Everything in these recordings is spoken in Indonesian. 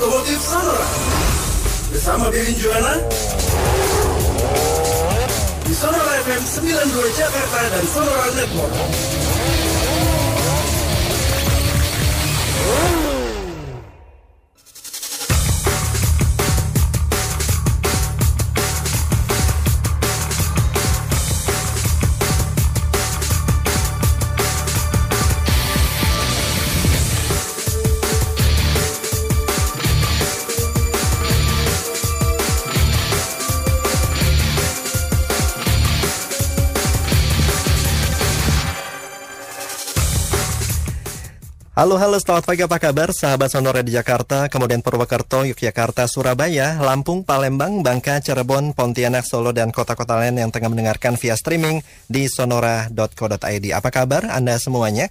Otomotif Sonora bersama Bebin Juana di Sonora FM 92 Jakarta dan Sonora Network. Halo halo selamat pagi apa kabar sahabat Sonora di Jakarta, kemudian Purwokerto, Yogyakarta, Surabaya, Lampung, Palembang, Bangka, Cirebon, Pontianak, Solo dan kota-kota lain yang tengah mendengarkan via streaming di sonora.co.id. Apa kabar Anda semuanya?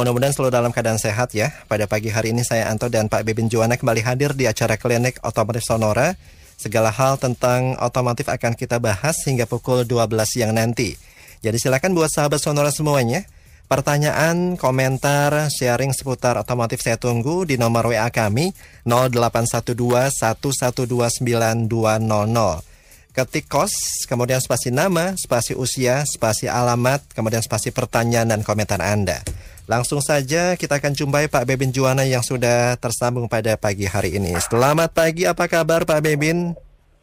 Mudah-mudahan selalu dalam keadaan sehat ya. Pada pagi hari ini saya Anto dan Pak Bebin Juwana kembali hadir di acara klinik otomotif Sonora. Segala hal tentang otomotif akan kita bahas hingga pukul 12 siang nanti. Jadi silakan buat sahabat Sonora semuanya Pertanyaan, komentar, sharing seputar otomotif saya tunggu di nomor WA kami 0812 1129200. Ketik kos, kemudian spasi nama, spasi usia, spasi alamat, kemudian spasi pertanyaan dan komentar Anda. Langsung saja kita akan jumpai Pak Bebin Juwana yang sudah tersambung pada pagi hari ini. Selamat pagi, apa kabar Pak Bebin?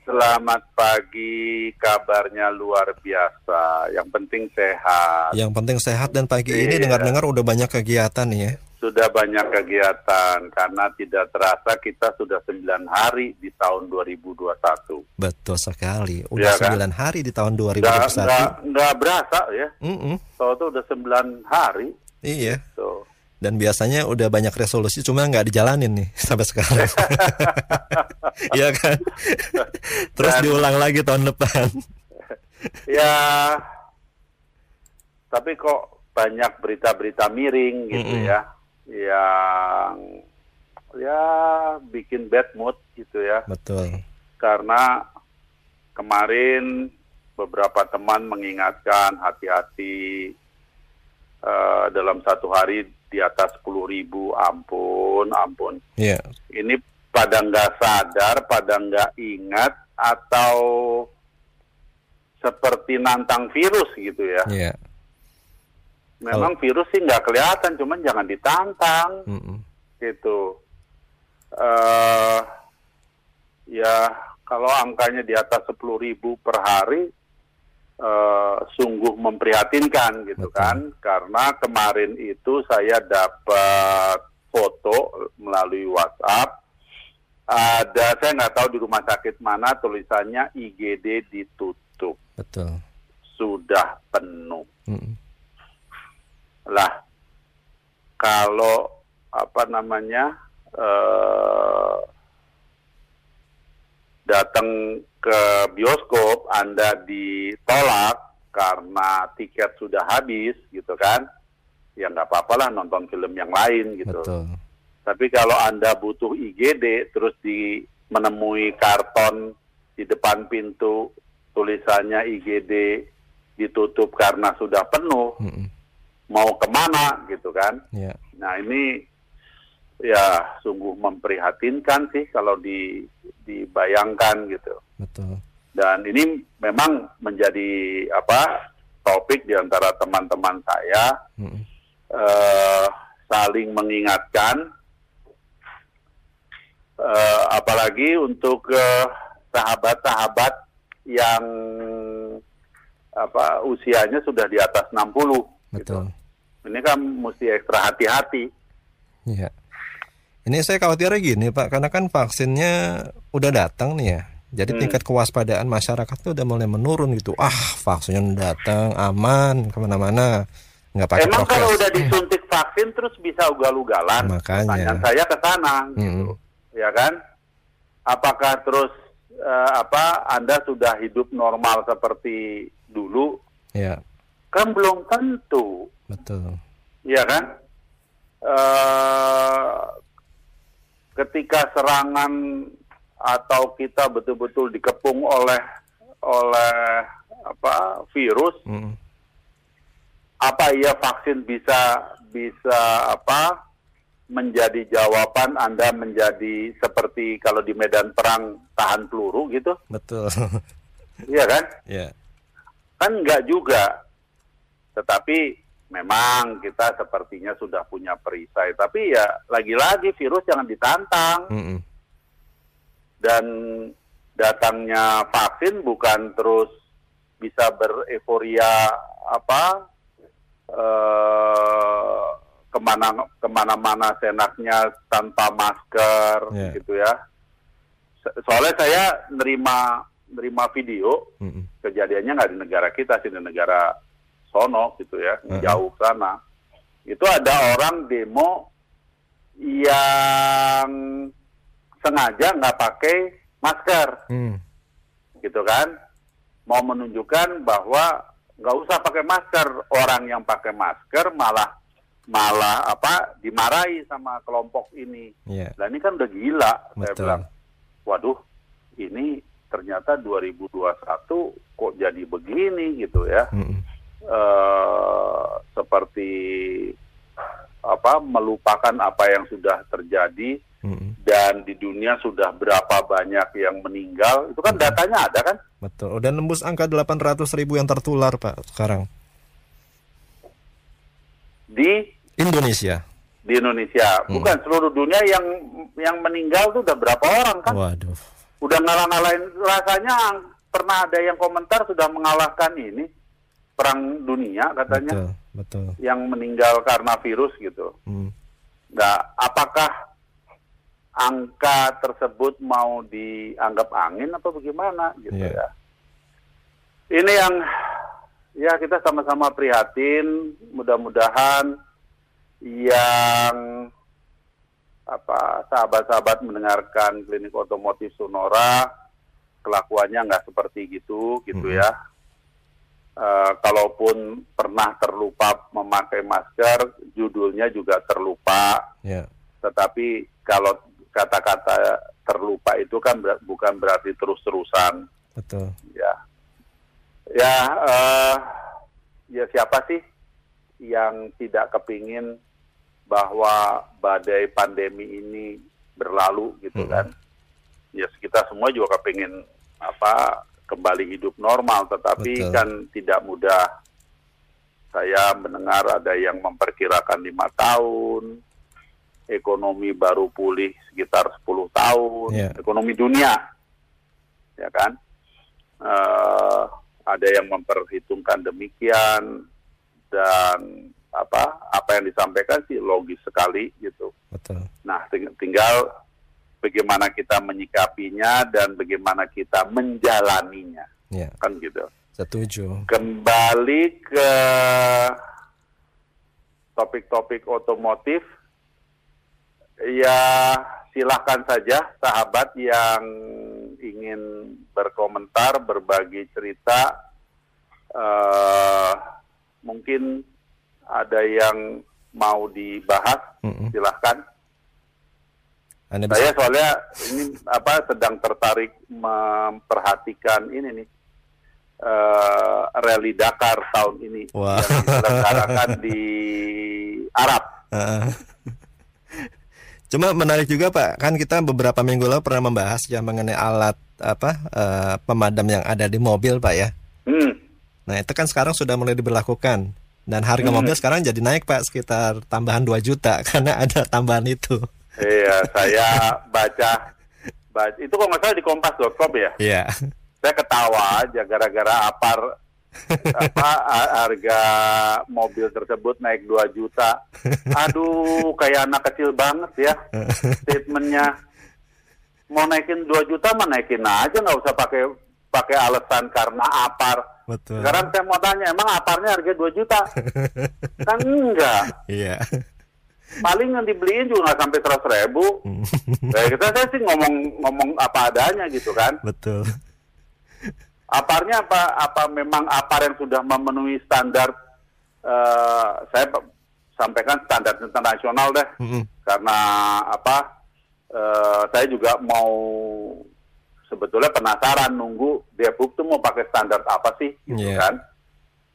Selamat pagi, kabarnya luar biasa. Yang penting sehat. Yang penting sehat dan pagi ini Iya. dengar-dengar udah banyak kegiatan ya. Sudah banyak kegiatan karena tidak terasa kita sudah 9 hari di tahun 2021. Betul sekali. Udah Iya kan? 9 hari di tahun Nggak, 2021. nggak, nggak berasa ya. Mm-mm. Tahu tuh udah 9 hari. Iya. Tuh. Dan biasanya udah banyak resolusi cuma nggak dijalanin nih sampai sekarang. Iya kan? Terus Dan- diulang lagi tahun depan. Ya, tapi kok banyak berita-berita miring gitu Mm-mm. ya. Yang ya bikin bad mood gitu ya. Betul. karena kemarin beberapa teman mengingatkan hati-hati eh, dalam satu hari di atas 10.000 ribu ampun ampun Iya. ini pada nggak sadar pada nggak ingat atau seperti nantang virus gitu ya Iya. memang virus sih nggak kelihatan cuman jangan ditantang Mm-mm. gitu. eh ya kalau angkanya di atas 10.000 ribu per hari, eh sungguh memprihatinkan gitu Betul. kan, karena kemarin itu saya dapat foto melalui WhatsApp. Ada saya nggak tahu di rumah sakit mana tulisannya IGD ditutup, Betul. sudah penuh. Mm-mm. Lah, kalau apa namanya eh, datang ke bioskop, Anda ditolak karena tiket sudah habis, gitu kan? Ya nggak apa-apa lah nonton film yang lain gitu. Betul. Tapi kalau Anda butuh IGD, terus di menemui karton di depan pintu tulisannya IGD ditutup karena sudah penuh, Mm-mm. mau ke mana gitu kan? Iya. Nah ini ya sungguh memprihatinkan sih kalau di, dibayangkan gitu. Betul. Dan ini memang menjadi apa topik di antara teman-teman saya Mm-mm. eh, saling mengingatkan, eh, apalagi untuk eh, sahabat-sahabat yang apa usianya sudah di atas 60 gitu. Betul. Ini kan mesti ekstra hati-hati. Iya. Ini saya khawatirnya gini Pak, karena kan vaksinnya udah datang nih ya. Jadi Hmm. tingkat kewaspadaan masyarakat tuh udah mulai menurun gitu. Ah, vaksinnya udah datang, aman, ke mana-mana, nggak pakai Emang kalau prokes. udah disuntik vaksin terus bisa ugal-ugalan? Makanya. Pertanyaan saya ke sana, gitu. Mm-mm. ya kan? Apakah terus eh, apa Anda sudah hidup normal seperti dulu? Ya, Kan belum tentu, betul. ya kan? Eh, ketika serangan atau kita betul-betul dikepung oleh oleh apa virus, Mm-mm. apa iya vaksin bisa bisa apa menjadi jawaban Anda menjadi seperti kalau di medan perang tahan peluru gitu, Betul. iya kan? ya. Kan enggak juga. Tetapi memang kita sepertinya sudah punya perisai. Tapi ya lagi-lagi virus jangan ditantang. Mm-mm. Dan datangnya vaksin bukan terus bisa bereforia apa eh, ke mana ke mana-mana senaknya tanpa masker Ya. gitu ya. So- Soalnya saya nerima nerima video Mm-mm. kejadiannya nggak di negara kita sih di negara sono gitu ya Uh-huh. jauh sana itu ada orang demo yang sengaja nggak pakai masker Mm. gitu kan mau menunjukkan bahwa nggak usah pakai masker orang yang pakai masker malah malah apa dimarahi sama kelompok ini Ya. Nah ini kan udah gila saya Betul. bilang waduh ini ternyata 2021 kok jadi begini gitu ya Mm-mm. Eh seperti apa melupakan apa yang sudah terjadi Mm-mm. dan di dunia sudah berapa banyak yang meninggal itu kan datanya ada kan Betul. Udah nembus angka 800 ribu yang tertular Pak sekarang. di Indonesia. di Indonesia bukan seluruh dunia yang yang meninggal tuh udah berapa orang kan Waduh. udah ngalah-ngalahin rasanya pernah ada yang komentar sudah mengalahkan ini perang dunia katanya Betul. Betul. yang meninggal karena virus gitu. Mm. Nah, apakah angka tersebut mau dianggap angin atau bagaimana gitu Iya. ya? Ini yang ya kita sama-sama prihatin. Mudah-mudahan yang apa sahabat-sahabat mendengarkan klinik otomotif Sonora kelakuannya nggak seperti gitu gitu Mhm. ya. Eh, kalaupun pernah terlupa memakai masker, judulnya juga terlupa. Ya. Tetapi kalau kata-kata terlupa itu kan ber- bukan berarti terus-terusan, Betul. ya. Ya, eh, ya siapa sih yang tidak kepingin bahwa badai pandemi ini berlalu gitu Mhm. kan? Ya kita semua juga kepingin apa kembali hidup normal, tetapi Betul. kan tidak mudah. Saya mendengar ada yang memperkirakan lima tahun, ekonomi baru pulih sekitar 10 tahun, Iya. ekonomi dunia, ya kan? Eh, ada yang memperhitungkan demikian dan apa apa yang disampaikan sih logis sekali gitu. Betul. Nah, ting- tinggal bagaimana kita menyikapinya dan bagaimana kita menjalaninya, Ya. kan gitu. Setuju. Kembali ke topik-topik otomotif, ya silahkan saja sahabat yang ingin berkomentar, berbagi cerita, eh, mungkin ada yang mau dibahas, Mm-mm. silahkan. Anda bisa Saya soalnya ini apa sedang tertarik memperhatikan ini nih eh rally Dakar tahun ini Wah. yang diselenggarakan di Arab. Heeh. Cuma menarik juga Pak, kan kita beberapa minggu lalu pernah membahas ya mengenai alat apa eh, pemadam yang ada di mobil Pak ya. Hmm. Nah itu kan sekarang sudah mulai diberlakukan dan harga Hmm. mobil sekarang jadi naik Pak sekitar tambahan 2 juta karena ada tambahan itu. Iya, saya baca, baca itu kok nggak salah di kompas.com ya. Iya. Saya ketawa aja gara-gara apar apa ha- harga mobil tersebut naik 2 juta. Aduh, kayak anak kecil banget ya statementnya. Mau naikin 2 juta mah naikin aja nggak usah pakai pakai alasan karena apar. Betul. Sekarang saya mau tanya, emang aparnya harga 2 juta? kan enggak. Iya. Paling yang dibeliin juga nggak sampai 100 ribu. Kayak kita saya sih ngomong ngomong apa adanya gitu kan. Betul. Aparnya apa apa memang apar yang sudah memenuhi standar eh, saya sampaikan standar internasional deh Mm-mm. karena apa eh, saya juga mau sebetulnya penasaran nunggu Depok tuh mau pakai standar apa sih gitu Iya. kan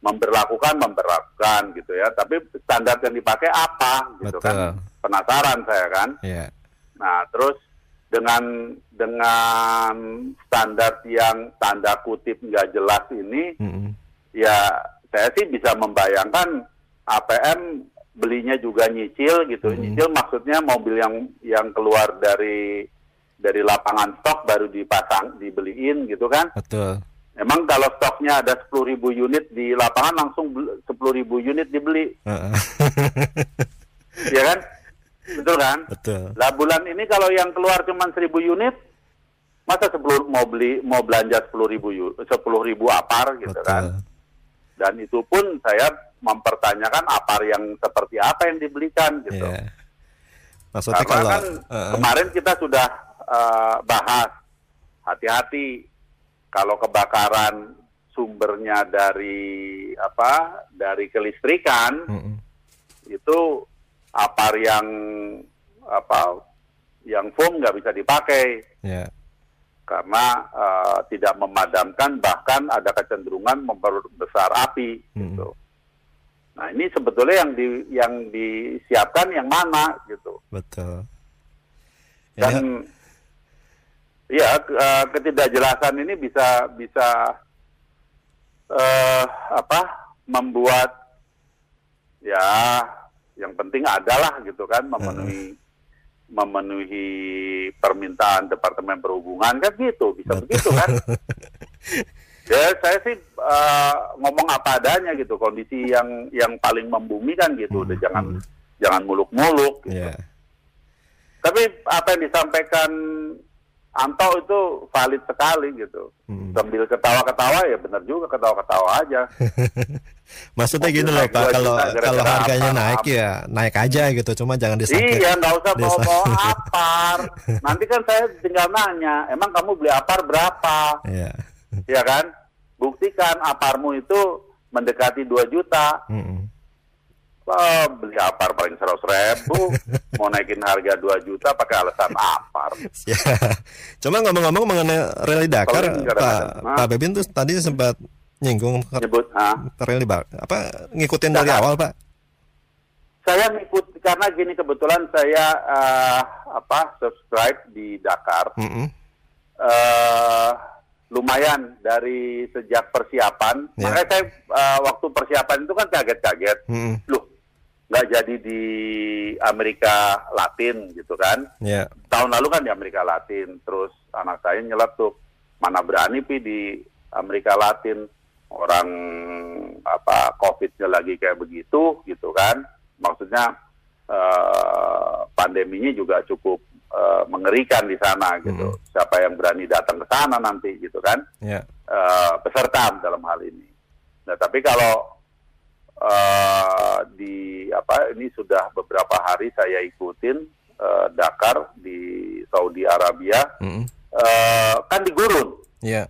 memberlakukan memberlakukan gitu ya tapi standar yang dipakai apa gitu Betul. kan penasaran saya kan. Iya. Nah, terus dengan dengan standar yang tanda kutip nggak jelas ini, Mm-mm. ya saya sih bisa membayangkan APM belinya juga nyicil gitu. Mhm. Nyicil maksudnya mobil yang yang keluar dari dari lapangan stok baru dipasang dibeliin gitu kan. Betul. Emang kalau stoknya ada 10.000 unit di lapangan langsung bel- 10.000 unit dibeli, ya kan? Betul kan? Betul. Lah bulan ini kalau yang keluar cuma 1000 unit, masa 10 mau beli mau belanja 10.000 yu- 10.000 apar gitu Betul. kan? Dan itu pun saya mempertanyakan apar yang seperti apa yang dibelikan gitu. Iya. Maksudnya Karena kalau kan Heeh. kemarin kita sudah eh, bahas hati-hati kalau kebakaran sumbernya dari apa dari kelistrikan Mm-mm. itu apar yang apa yang foam nggak bisa dipakai Iya. karena eh, tidak memadamkan bahkan ada kecenderungan memperbesar api gitu. Nah ini sebetulnya yang di yang disiapkan yang mana gitu Betul. Dan ya eh, ketidakjelasan ini bisa bisa eh, apa membuat ya yang penting adalah gitu kan memenuhi memenuhi permintaan Departemen Perhubungan kan gitu bisa begitu kan ya saya sih eh, ngomong apa adanya gitu kondisi yang yang paling membumi kan gitu udah jangan jangan muluk-muluk gitu. Iya. Tapi apa yang disampaikan Anto itu valid sekali gitu. Hmm. Sambil ketawa-ketawa ya benar juga ketawa-ketawa aja. Maksudnya Mobil gitu loh Pak, kalau kalau harganya apa, naik apa. ya naik aja gitu, cuma jangan disangka. iya, nggak usah bawa-bawa apar. Nanti kan saya tinggal nanya, emang kamu beli apar berapa? Iya. Ya kan? Buktikan aparmu itu mendekati 2 juta. Mm-mm. Wah, beli apar paling seratus ribu, mau naikin harga 2 juta pakai alasan apar. Ya. Cuma ngomong-ngomong mengenai rally Dakar, Pak nah. Pak Bebin tuh tadi sempat nyinggung Nyebut, ah, rally apa ngikutin dari Dakar. awal Pak? saya ngikut karena gini kebetulan saya eh, apa subscribe di Dakar Mm-mm. eh lumayan dari sejak persiapan Ya. makanya saya eh, waktu persiapan itu kan kaget-kaget Mm-mm. loh nggak jadi di Amerika Latin gitu kan Ya. tahun lalu kan di Amerika Latin terus anak saya nyeletuk mana berani pi di Amerika Latin orang apa COVID-nya lagi kayak begitu gitu kan maksudnya eh, pandeminya juga cukup eh, mengerikan di sana gitu siapa yang berani datang ke sana nanti gitu kan Ya. eh, peserta dalam hal ini. Nah, tapi kalau eh, di apa ini sudah beberapa hari saya ikutin eh, Dakar di Saudi Arabia, Mm-mm. eh, kan di gurun. Ya.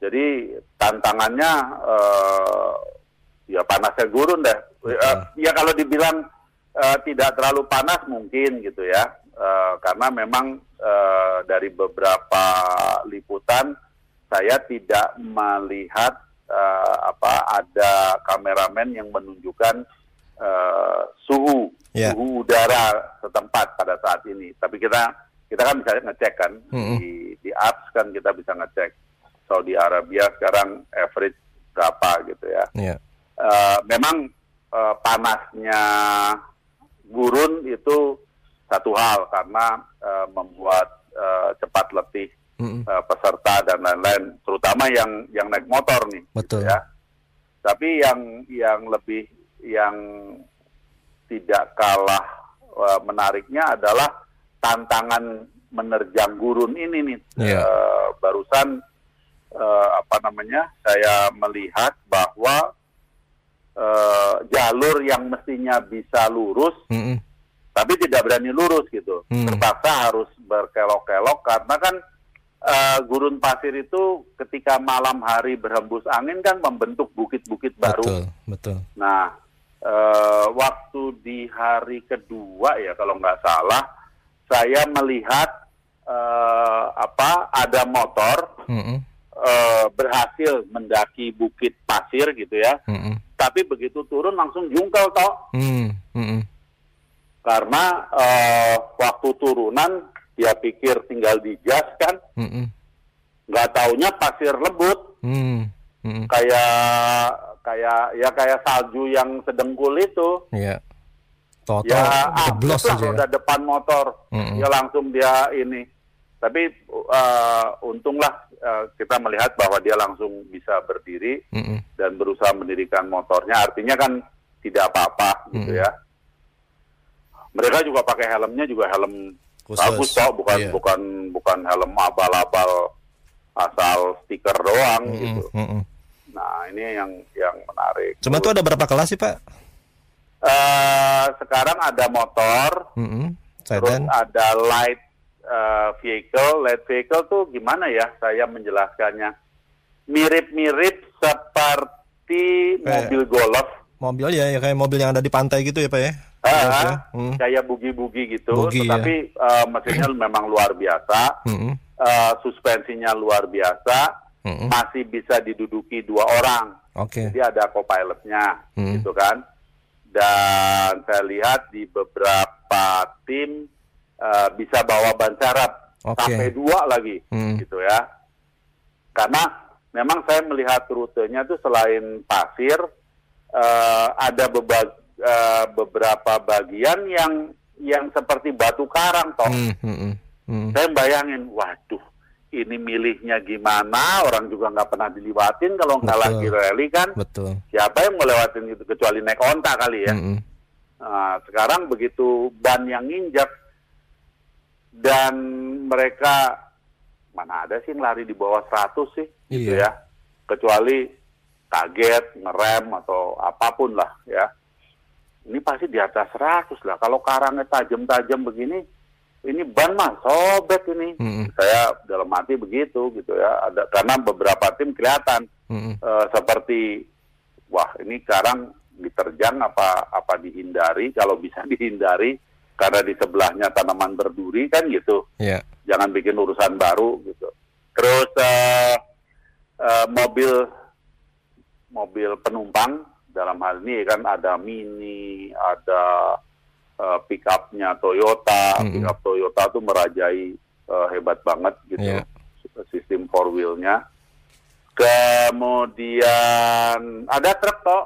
Jadi tantangannya eh, ya panasnya gurun deh. Eh, ya kalau dibilang eh, tidak terlalu panas mungkin gitu ya, Eh, karena memang eh, dari beberapa liputan saya tidak melihat eh, apa ada kameramen yang menunjukkan eh, suhu Ya. suhu udara setempat pada saat ini. Tapi kita kita kan bisa ngecek kan Mm-mm. di di apps kan kita bisa ngecek Saudi Arabia sekarang average berapa gitu ya. Ya. Eh, memang eh, panasnya gurun itu satu hal karena eh, membuat eh, cepat letih Mm-mm. eh, peserta dan lain-lain, terutama yang yang naik motor nih. Betul. gitu ya. Tapi yang yang lebih yang tidak kalah eh, menariknya adalah tantangan menerjang gurun ini nih. Iya. Eh, barusan eh, apa namanya? Saya melihat bahwa eh, jalur yang mestinya bisa lurus Mm-mm. Tapi tidak berani lurus gitu. Hmm. Terpaksa harus berkelok-kelok karena kan eh, gurun pasir itu ketika malam hari berhembus angin kan membentuk bukit-bukit baru. Betul, betul. Nah, eh, waktu di hari kedua ya kalau nggak salah, saya melihat eh, apa ada motor Mm-mm. eh, berhasil mendaki bukit pasir gitu ya. Mm-mm. Tapi begitu turun langsung jungkel toh. Mm, mm-mm. Karena eh, waktu turunan dia pikir tinggal dijas kan, Mm-mm. nggak taunya pasir lembut Hmm. Mm-mm. kayak kayak ya kayak salju yang sedengkul itu. Iya. Toto ya jeblos lah aja ya. roda depan motor Mm-mm. ya langsung dia ini tapi eh, untunglah eh, kita melihat bahwa dia langsung bisa berdiri Mm-mm. dan berusaha mendirikan motornya artinya kan tidak apa-apa gitu Mm-mm. ya mereka juga pakai helmnya juga helm Khusus. bagus kok bukan Iya. bukan bukan helm abal-abal asal stiker doang Mm-mm. gitu Mm-mm. nah ini yang yang menarik Cuma tuh ada berapa kelas sih Pak? Eh, sekarang ada motor Mm-mm. Terus Sedan. ada light uh, vehicle, light vehicle tuh gimana ya saya menjelaskannya? Mirip-mirip seperti Kayak- mobil golf, Mobil ya, ya kayak mobil yang ada di pantai gitu ya Pak ya? Ah, Jelas ya? Mm. kayak bugi-bugi gitu, Bugi, ya. tetapi uh, mesinnya memang luar biasa, Mm-mm. uh, suspensinya luar biasa, Mm-mm. masih bisa diduduki dua orang. Oke. Jadi ada co-pilotnya, Hmm. gitu kan. Dan saya lihat di beberapa tim eh, bisa bawa ban serep Oke. sampai dua lagi, Hmm. gitu ya. Karena memang saya melihat rutenya itu selain pasir, eh, ada beba- eh, beberapa bagian yang yang seperti batu karang, toh. Mm, mm, mm. Saya bayangin, waduh, ini milihnya gimana? Orang juga nggak pernah diliwatin kalau nggak lagi rally kan. Betul. Siapa yang ngelewatin itu kecuali naik onta kali ya. Mm-mm. Nah, sekarang begitu ban yang nginjak dan mereka mana ada sih yang lari di bawah 100 sih, gitu Iya. ya. Kecuali kaget, ngerem atau apa pun lah ya. Ini pasti di atas 100 lah. Kalau karangnya tajam-tajam begini, ini ban mah sobek ini. Mm-mm. Saya dalam hati begitu gitu ya. Ada karena beberapa tim kelihatan Mm-mm. eh, seperti wah ini sekarang diterjang apa apa dihindari kalau bisa dihindari karena di sebelahnya tanaman berduri kan gitu Iya. jangan bikin urusan baru gitu terus eh, eh, mobil mobil penumpang dalam hal ini kan ada mini ada eh, pick up-nya Toyota Mm-mm. pick up Toyota tuh merajai eh, hebat banget gitu Iya. sistem four wheel-nya kemudian ada truk toh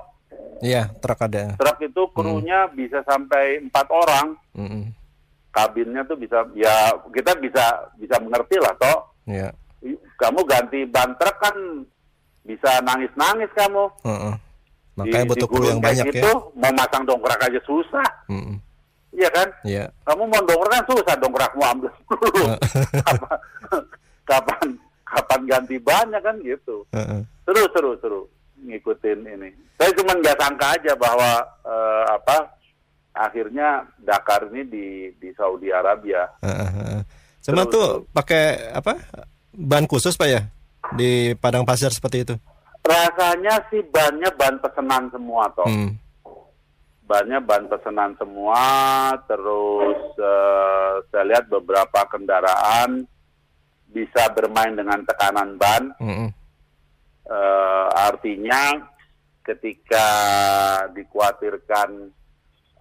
Iya, truk ada. truk itu krunya bisa sampai empat orang Mm-mm. kabinnya tuh bisa ya kita bisa bisa mengerti lah toh Iya. kamu ganti ban truk kan bisa nangis nangis kamu Heeh. Di- Makanya di butuh gulung yang banyak gitu, ya. mau masang dongkrak aja susah Mm-mm. iya kan Iya. kamu mau dongkrak kan susah dongkrakmu ambil dulu kapan kapan kapan ganti bannya kan gitu Heeh. seru seru seru ngikutin ini saya cuma nggak sangka aja bahwa eh, apa akhirnya Dakar ini di di Saudi Arabia Heeh, heeh. Cuma Terus, tuh pakai apa? Ban khusus Pak ya? Di padang pasir seperti itu. rasanya sih bannya ban pesanan semua toh Hmm. bannya ban pesanan semua terus eh, saya lihat beberapa kendaraan bisa bermain dengan tekanan ban Mm-mm. Eh, artinya ketika dikhawatirkan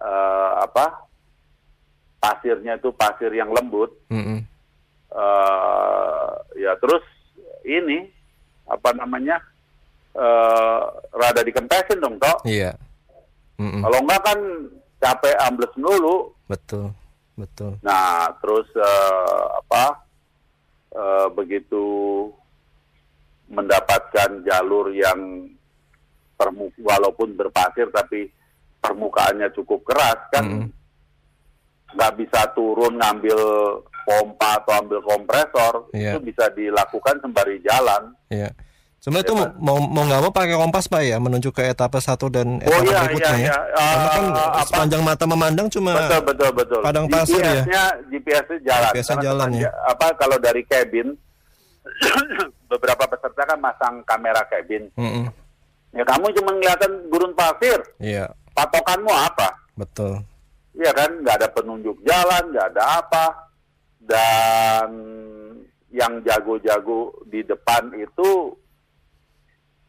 eh, apa pasirnya itu pasir yang lembut Mm-mm. eh, ya terus ini apa namanya eh, rada dikempesin dong toh Iya. Mm-mm. kalau enggak kan capek ambles dulu Betul. Betul. Nah, terus eh, apa? eh, begitu mendapatkan jalur yang permu walaupun berpasir tapi permukaannya cukup keras kan Mm. nggak bisa turun ngambil pompa atau ambil kompresor Iya. itu bisa dilakukan sembari jalan. Iya. Cuma itu Ya, mau mau nggak mau pakai kompas Pak ya menuju ke etapa satu dan etapa Oh iya berikutnya iya ya. iya. Karena kan Eh, apa? sepanjang mata memandang cuma Betul betul betul. padang pasir ya? GPS-nya jalan. GPS-nya Karena jalan ya? Apa kalau dari cabin beberapa peserta kan masang kamera cabin. Mm-mm. Ya kamu cuma kelihatan gurun pasir. Iya, Patokanmu apa? betul. Iya kan, nggak ada penunjuk jalan, nggak ada apa. Dan yang jago-jago di depan itu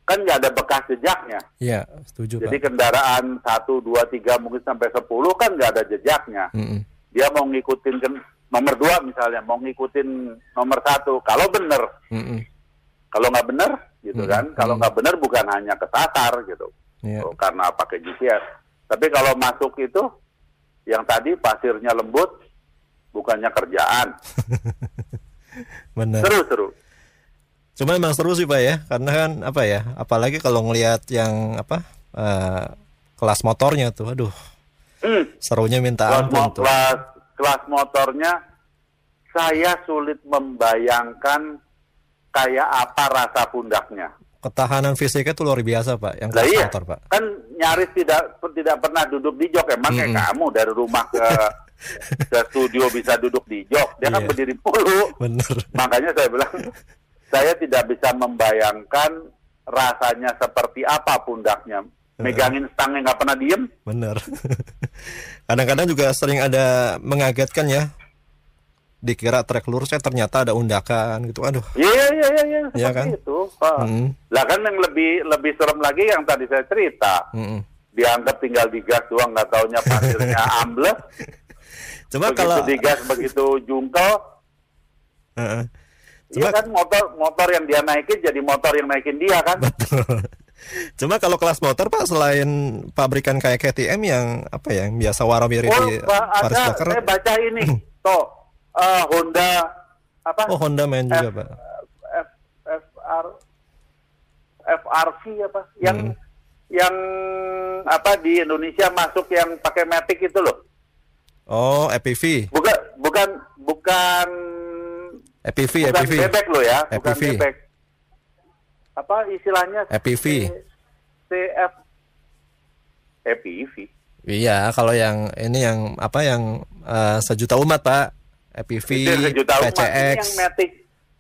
kan nggak ada bekas jejaknya. Iya, setuju Jadi Pak. kendaraan satu, dua, tiga mungkin sampai 10 kan nggak ada jejaknya. Mm-mm. Dia mau ngikutin nomor dua misalnya, mau ngikutin nomor satu. Kalau bener, Mm-mm. kalau nggak bener gitu Hmm, kan. Kalau nggak bener bukan hanya kesasar gitu. Iya. Oh, karena pakai GPS. Tapi kalau masuk itu yang tadi pasirnya lembut bukannya kerjaan. Benar. Seru-seru. Cuma emang seru sih Pak ya, karena kan apa ya, apalagi kalau ngelihat yang apa eh, kelas motornya tuh, aduh, Hmm. serunya minta Kelas, ampun mo- tuh. kelas, kelas motornya saya sulit membayangkan kayak apa rasa pundaknya. Ketahanan fisiknya tuh luar biasa Pak, yang kelas iya, motor Pak. kan nyaris tidak tidak pernah duduk di jok. Emang kayak Mm-mm. kamu dari rumah ke ke studio bisa duduk di jok. Dia kan Iya. berdiri mulu. Bener. Makanya saya bilang saya tidak bisa membayangkan rasanya seperti apa pundaknya. Megangin stangnya nggak pernah diem. Bener. Kadang-kadang juga sering ada mengagetkan ya. Dikira trek lurusnya ternyata ada undakan gitu. Aduh. Iya iya iya iya seperti kan? itu. Lah kan yang lebih lebih serem lagi yang tadi saya cerita. Mm-mm. Dianggap tinggal digas doang nggak taunya pasirnya ambles. Cuma begitu kalau digas begitu jungkel. Heeh. Iya Cuma- kan motor motor yang dia naikin jadi motor yang naikin dia kan. Betul. Cuma kalau kelas motor Pak selain pabrikan kayak KTM yang apa ya yang biasa warawiri Oh, di Paris ada saya baca ini. Toh eh, Honda apa? Oh Honda main juga F- Pak. F, FR FRV apa? Yang Hmm. yang apa di Indonesia masuk yang pakai Matic itu loh. Oh EPV, Bukan bukan bukan EPV, bukan EPV, bebek lo ya, bukan EPV. bebek. Apa istilahnya? EPV. CF EPV. Iya kalau yang ini yang apa yang eh, sejuta umat Pak, EPV, sejuta umat. Ini PCX. yang Matic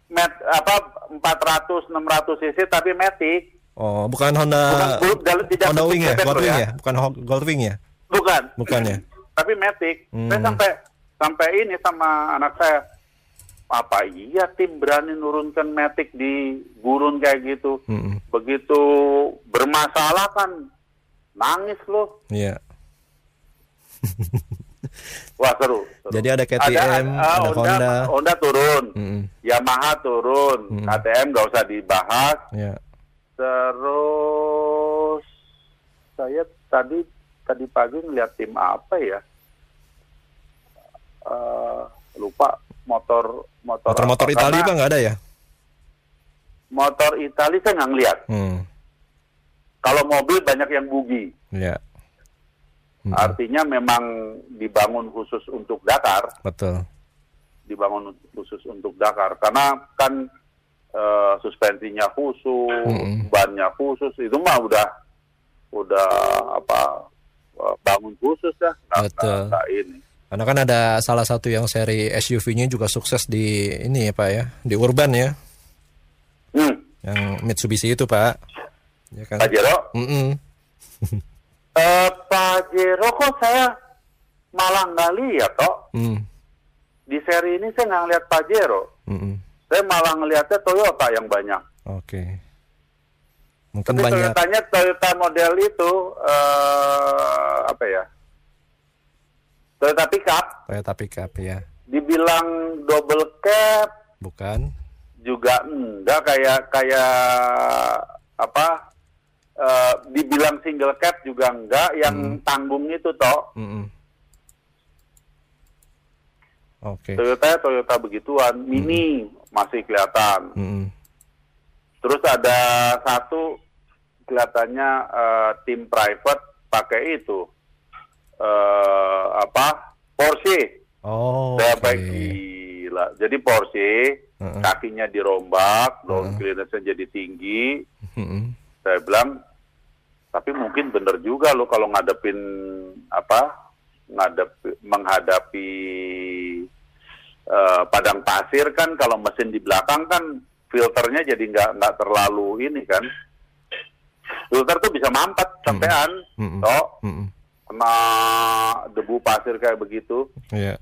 Mat, apa 400 600 cc tapi Matic Oh bukan Honda, Bukan, tidak Honda Wing ya, bebek loh Goldwing ya. ya, bukan Ho- Goldwing ya, bukan bukan ya. tapi saya Hmm. sampai sampai ini sama anak saya apa iya tim berani nurunkan Matic di gurun kayak gitu Mm-mm. begitu bermasalah kan nangis loh Iya. wah seru, seru. Jadi ada KTM, ah, ada Honda. Honda turun Mm-mm. Yamaha turun Hmm. KTM nggak usah dibahas Iya. Terus saya tadi tadi pagi ngeliat tim apa ya? Eh, lupa motor motor Motor-motor apa. Italia Pak nggak ada ya? Motor Italia saya nggak ngeliat. Hmm. Kalau mobil banyak yang bugi. Iya. Mm-mm. Artinya memang dibangun khusus untuk Dakar, Betul. dibangun khusus untuk Dakar. Karena kan eh, suspensinya khusus, Mm-mm. bannya khusus, itu mah udah udah apa bangun khusus ya. Nggak- Betul. nggak- nggak ini. Karena kan ada salah satu yang seri SUV-nya juga sukses di ini ya Pak ya, di urban ya, Hmm, yang Mitsubishi itu Pak. Ya kan? Pak Jero, Mm-mm. eh, Pak Jero kok saya malah nggak lihat toh Mm. di seri ini saya nggak ngeliat Pak Jero. Mm-mm. Saya malah ngelihatnya Toyota yang banyak. Oke. Mungkin Tapi banyak. Toyotanya Toyota model itu eh, apa ya? Toyota pickup Toyota pickup ya, dibilang double cab bukan? juga enggak kayak kayak apa? eh, dibilang single cab juga enggak yang tanggung itu toh. Mm-mm. Oke. Toyota Toyota begituan, mini masih kelihatan. Mm-mm. Terus ada satu kelihatannya eh, tim private pakai itu eh apa Porsche. Oh. Saya baik gila. Jadi Porsche Heeh. kakinya dirombak, down Heeh. clearance-nya jadi tinggi. Mm-mm. Saya bilang tapi mungkin bener juga lo kalau ngadepin apa ngadep menghadapi eh, padang pasir kan kalau mesin di belakang kan filternya jadi nggak nggak terlalu ini kan filter tuh bisa mampet sampean Mm-mm. toh Mm-mm. kena debu pasir kayak begitu Iya.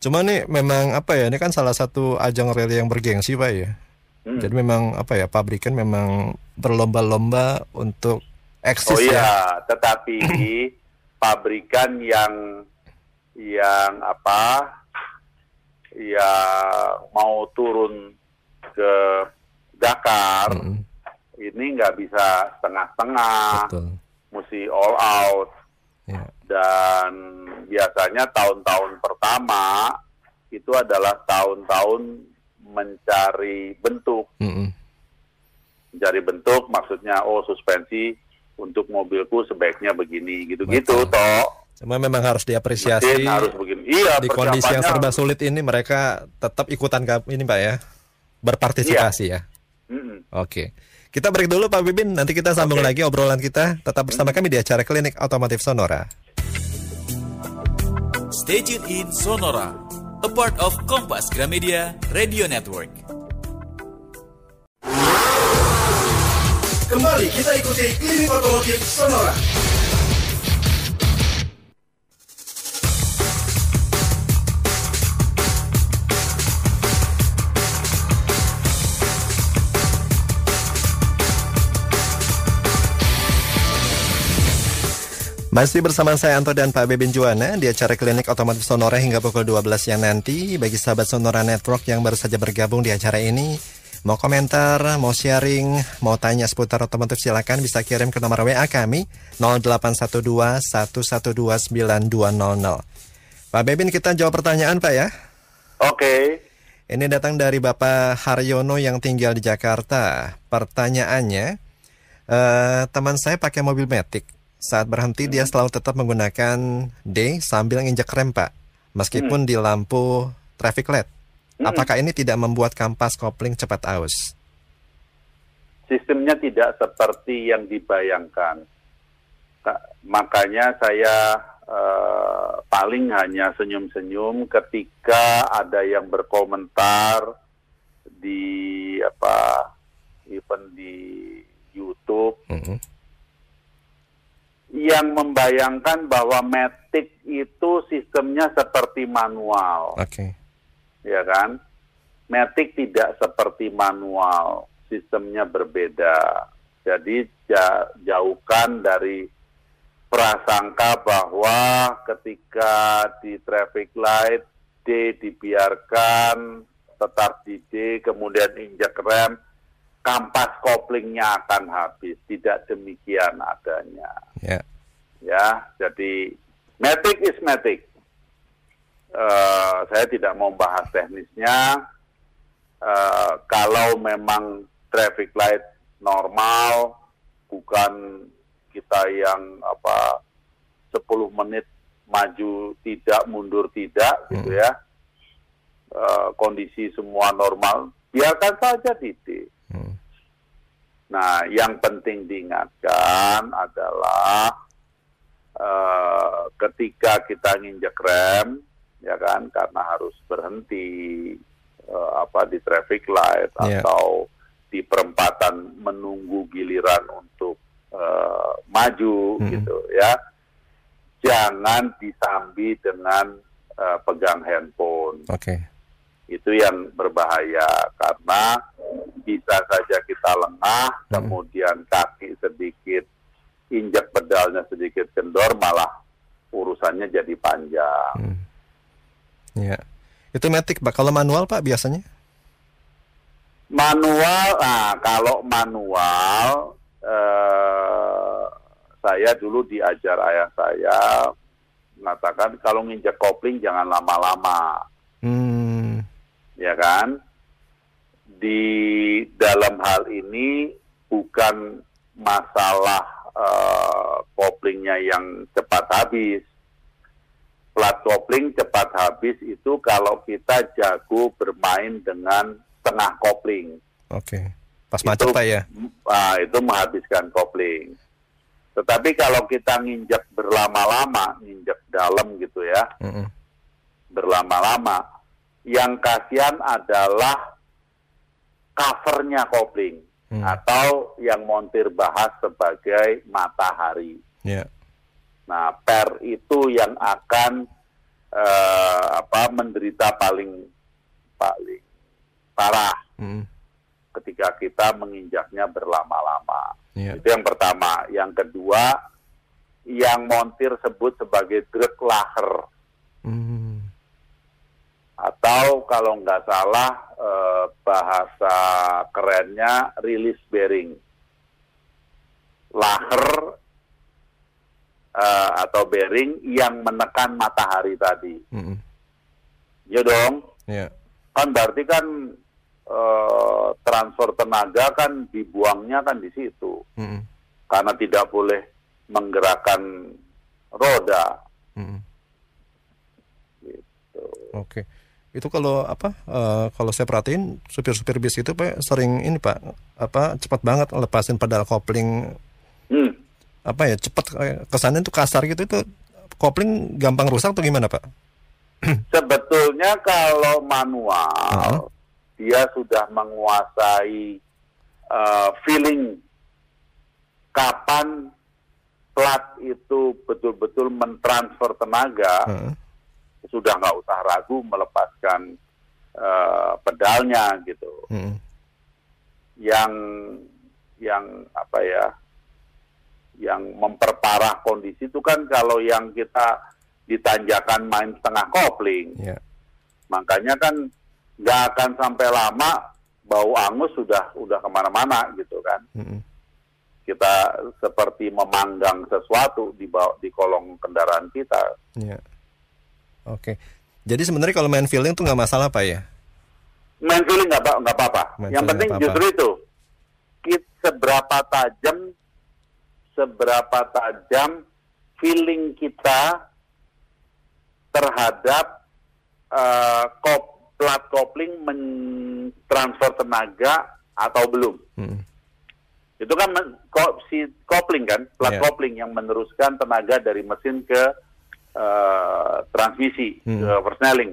Cuma nih memang apa ya? Ini kan salah satu ajang rally yang bergengsi pak ya. Hmm. Jadi memang apa ya pabrikan memang berlomba-lomba untuk eksis Oh ya. iya, tetapi pabrikan yang yang apa yang mau turun ke Dakar Mm-mm, ini nggak bisa setengah-setengah, mesti all out. Ya. Dan biasanya tahun-tahun pertama itu adalah tahun-tahun mencari bentuk, Mm-mm. mencari bentuk maksudnya oh suspensi untuk mobilku sebaiknya begini gitu-gitu toh. Cuma memang harus diapresiasi Mesin harus begini. Iya, di kondisi yang serba sulit ini mereka tetap ikutan ke- ini Pak ya. Berpartisipasi ya. Mm-mm. Oke. Kita break dulu Pak Bibin, nanti kita sambung Oke. lagi obrolan kita. Tetap bersama kami di acara Klinik Otomotif Sonora. Stay tuned in Sonora, a part of Kompas Gramedia Radio Network. Kembali kita ikuti Klinik Otomotif Sonora. Masih bersama saya Anto dan Pak Bebin Juwana di acara Klinik Otomotif Sonora hingga pukul 12 siang nanti. Bagi sahabat Sonora Network yang baru saja bergabung di acara ini, mau komentar, mau sharing, mau tanya seputar otomotif silakan bisa kirim ke nomor WA kami 0812 112 9200. Pak Bebin kita jawab pertanyaan Pak ya. Oke. Ini datang dari Bapak Haryono yang tinggal di Jakarta. Pertanyaannya, eh, teman saya pakai mobil Matic. Saat berhenti dia selalu tetap menggunakan D sambil nginjek rem Pak. Meskipun di lampu traffic light. Apakah ini tidak membuat kampas kopling cepat aus? Sistemnya tidak seperti yang dibayangkan. Ka- Makanya saya eh, paling hanya senyum-senyum ketika ada yang berkomentar di apa event di YouTube Mm-mm. Yang membayangkan bahwa Matic itu sistemnya seperti manual, Oke. ya kan? Matic tidak seperti manual, sistemnya berbeda. Jadi ja- jauhkan dari prasangka bahwa ketika di traffic light D dibiarkan tetap di D, kemudian injak rem, kampas koplingnya akan habis. Tidak demikian adanya. Ya. ya jadi matic is matic Eh, saya tidak mau bahas teknisnya. Eh, kalau memang traffic light normal bukan kita yang apa 10 menit maju tidak mundur tidak gitu ya. Eh, kondisi semua normal biarkan saja titik Hmm. Nah, yang penting diingatkan adalah eh, ketika kita nginjek rem, ya kan, karena harus berhenti eh, apa di traffic light Iya. atau di perempatan menunggu giliran untuk eh, maju, Mm-mm. gitu ya. Jangan disambi dengan eh, pegang handphone Oke. Itu yang berbahaya karena bisa saja kita lengah, Hmm. kemudian kaki sedikit injak pedalnya sedikit kendor, malah urusannya jadi panjang. Hmm. Ya. Itu Matic Pak. Kalau manual Pak biasanya? Manual, nah kalau manual, eh, saya dulu diajar ayah saya mengatakan kalau nginjak kopling jangan lama-lama. Hmm. Ya kan? Di dalam hal ini bukan masalah eh, koplingnya yang cepat habis. Plat kopling cepat habis itu kalau kita jago bermain dengan tengah kopling. Oke. Pas macet ya? Ah, itu menghabiskan kopling. Tetapi kalau kita nginjak berlama-lama, nginjak dalam gitu ya, Mm-mm. berlama-lama. Yang kasihan adalah covernya kopling Hmm. atau yang montir bahas sebagai matahari. Ya. Nah, per itu yang akan eh, apa menderita paling paling parah Mm. ketika kita menginjaknya berlama-lama. Iya. Itu yang pertama. Yang kedua, yang montir sebut sebagai grek laher Hmm. Atau kalau nggak salah eh, bahasa kerennya release bearing. Laher eh, atau bearing yang menekan matahari tadi. Mm-mm. Ya dong, Iya. kan berarti kan eh, transfer tenaga kan dibuangnya kan di situ Mm-mm. karena tidak boleh menggerakkan roda. Mm-mm. Gitu. Oke. Itu kalau apa? eh, kalau saya perhatiin supir-supir bis itu Pak sering ini Pak apa cepat banget lepasin pedal kopling Hmm. apa ya cepat eh, kesannya tuh kasar gitu itu kopling gampang rusak atau gimana Pak? Sebetulnya kalau manual Heeh. dia sudah menguasai eh, feeling kapan plat itu betul-betul mentransfer tenaga, Heeh. Sudah nggak usah ragu melepaskan eh, pedalnya gitu. Mm-mm. Yang yang apa ya? Yang memperparah kondisi itu kan kalau yang kita ditanjakan main setengah kopling. Iya. makanya kan nggak akan sampai lama bau angus sudah udah ke mana-mana gitu kan Mm-mm. kita seperti memanggang sesuatu di bawah di kolong kendaraan kita Iya. Oke. Jadi sebenarnya kalau main feeling tuh nggak masalah Pak ya? main feeling nggak apa- nggak apa-apa Main yang penting apa-apa. justru itu kita seberapa tajam seberapa tajam feeling kita terhadap eh, kop, plat kopling mentransfer tenaga atau belum Mm-mm. itu kan men- ko- si kopling kan plat Iya. kopling yang meneruskan tenaga dari mesin ke eh, transmisi Hmm. ke persneling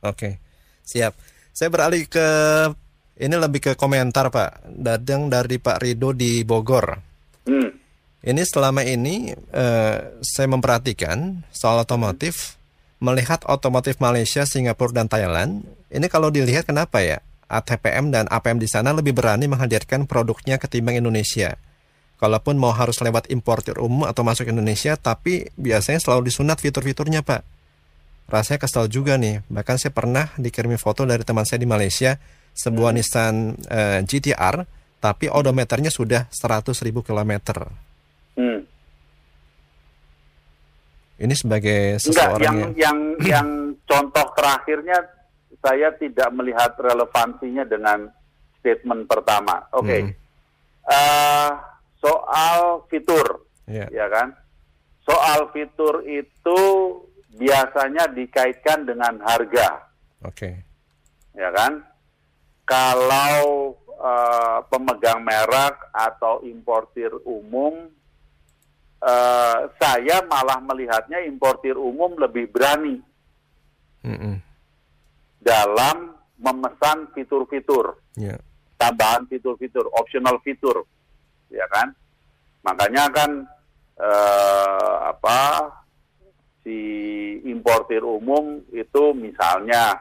Oke, siap. Saya beralih ke ini lebih ke komentar Pak. Dadang dari Pak Rido di Bogor. hmm. Ini selama ini eh, saya memperhatikan soal otomotif, melihat otomotif Malaysia, Singapura dan Thailand. Ini kalau dilihat kenapa ya? ATPM dan APM di sana lebih berani menghadirkan produknya ketimbang Indonesia. Kalaupun mau harus lewat importir umum atau masuk Indonesia, tapi biasanya selalu disunat fitur-fiturnya Pak. Rasanya kesal juga nih. Bahkan saya pernah dikirimi foto dari teman saya di Malaysia, sebuah Nissan eh, GTR, tapi odometernya sudah 100.000 kilometer. Hmm. Ini sebagai Enggak, seseorang yang yang yang yang contoh terakhirnya saya tidak melihat relevansinya dengan statement pertama. Oke, Hmm. Eh, soal fitur, ya, ya kan? Soal fitur itu biasanya dikaitkan dengan harga, oke. ya kan? Kalau eh, pemegang merek atau importir umum, eh, saya malah melihatnya importir umum lebih berani Mm-mm. dalam memesan fitur-fitur, Ya, tambahan fitur-fitur, optional fitur, ya kan? Makanya kan eh, apa si importir umum itu misalnya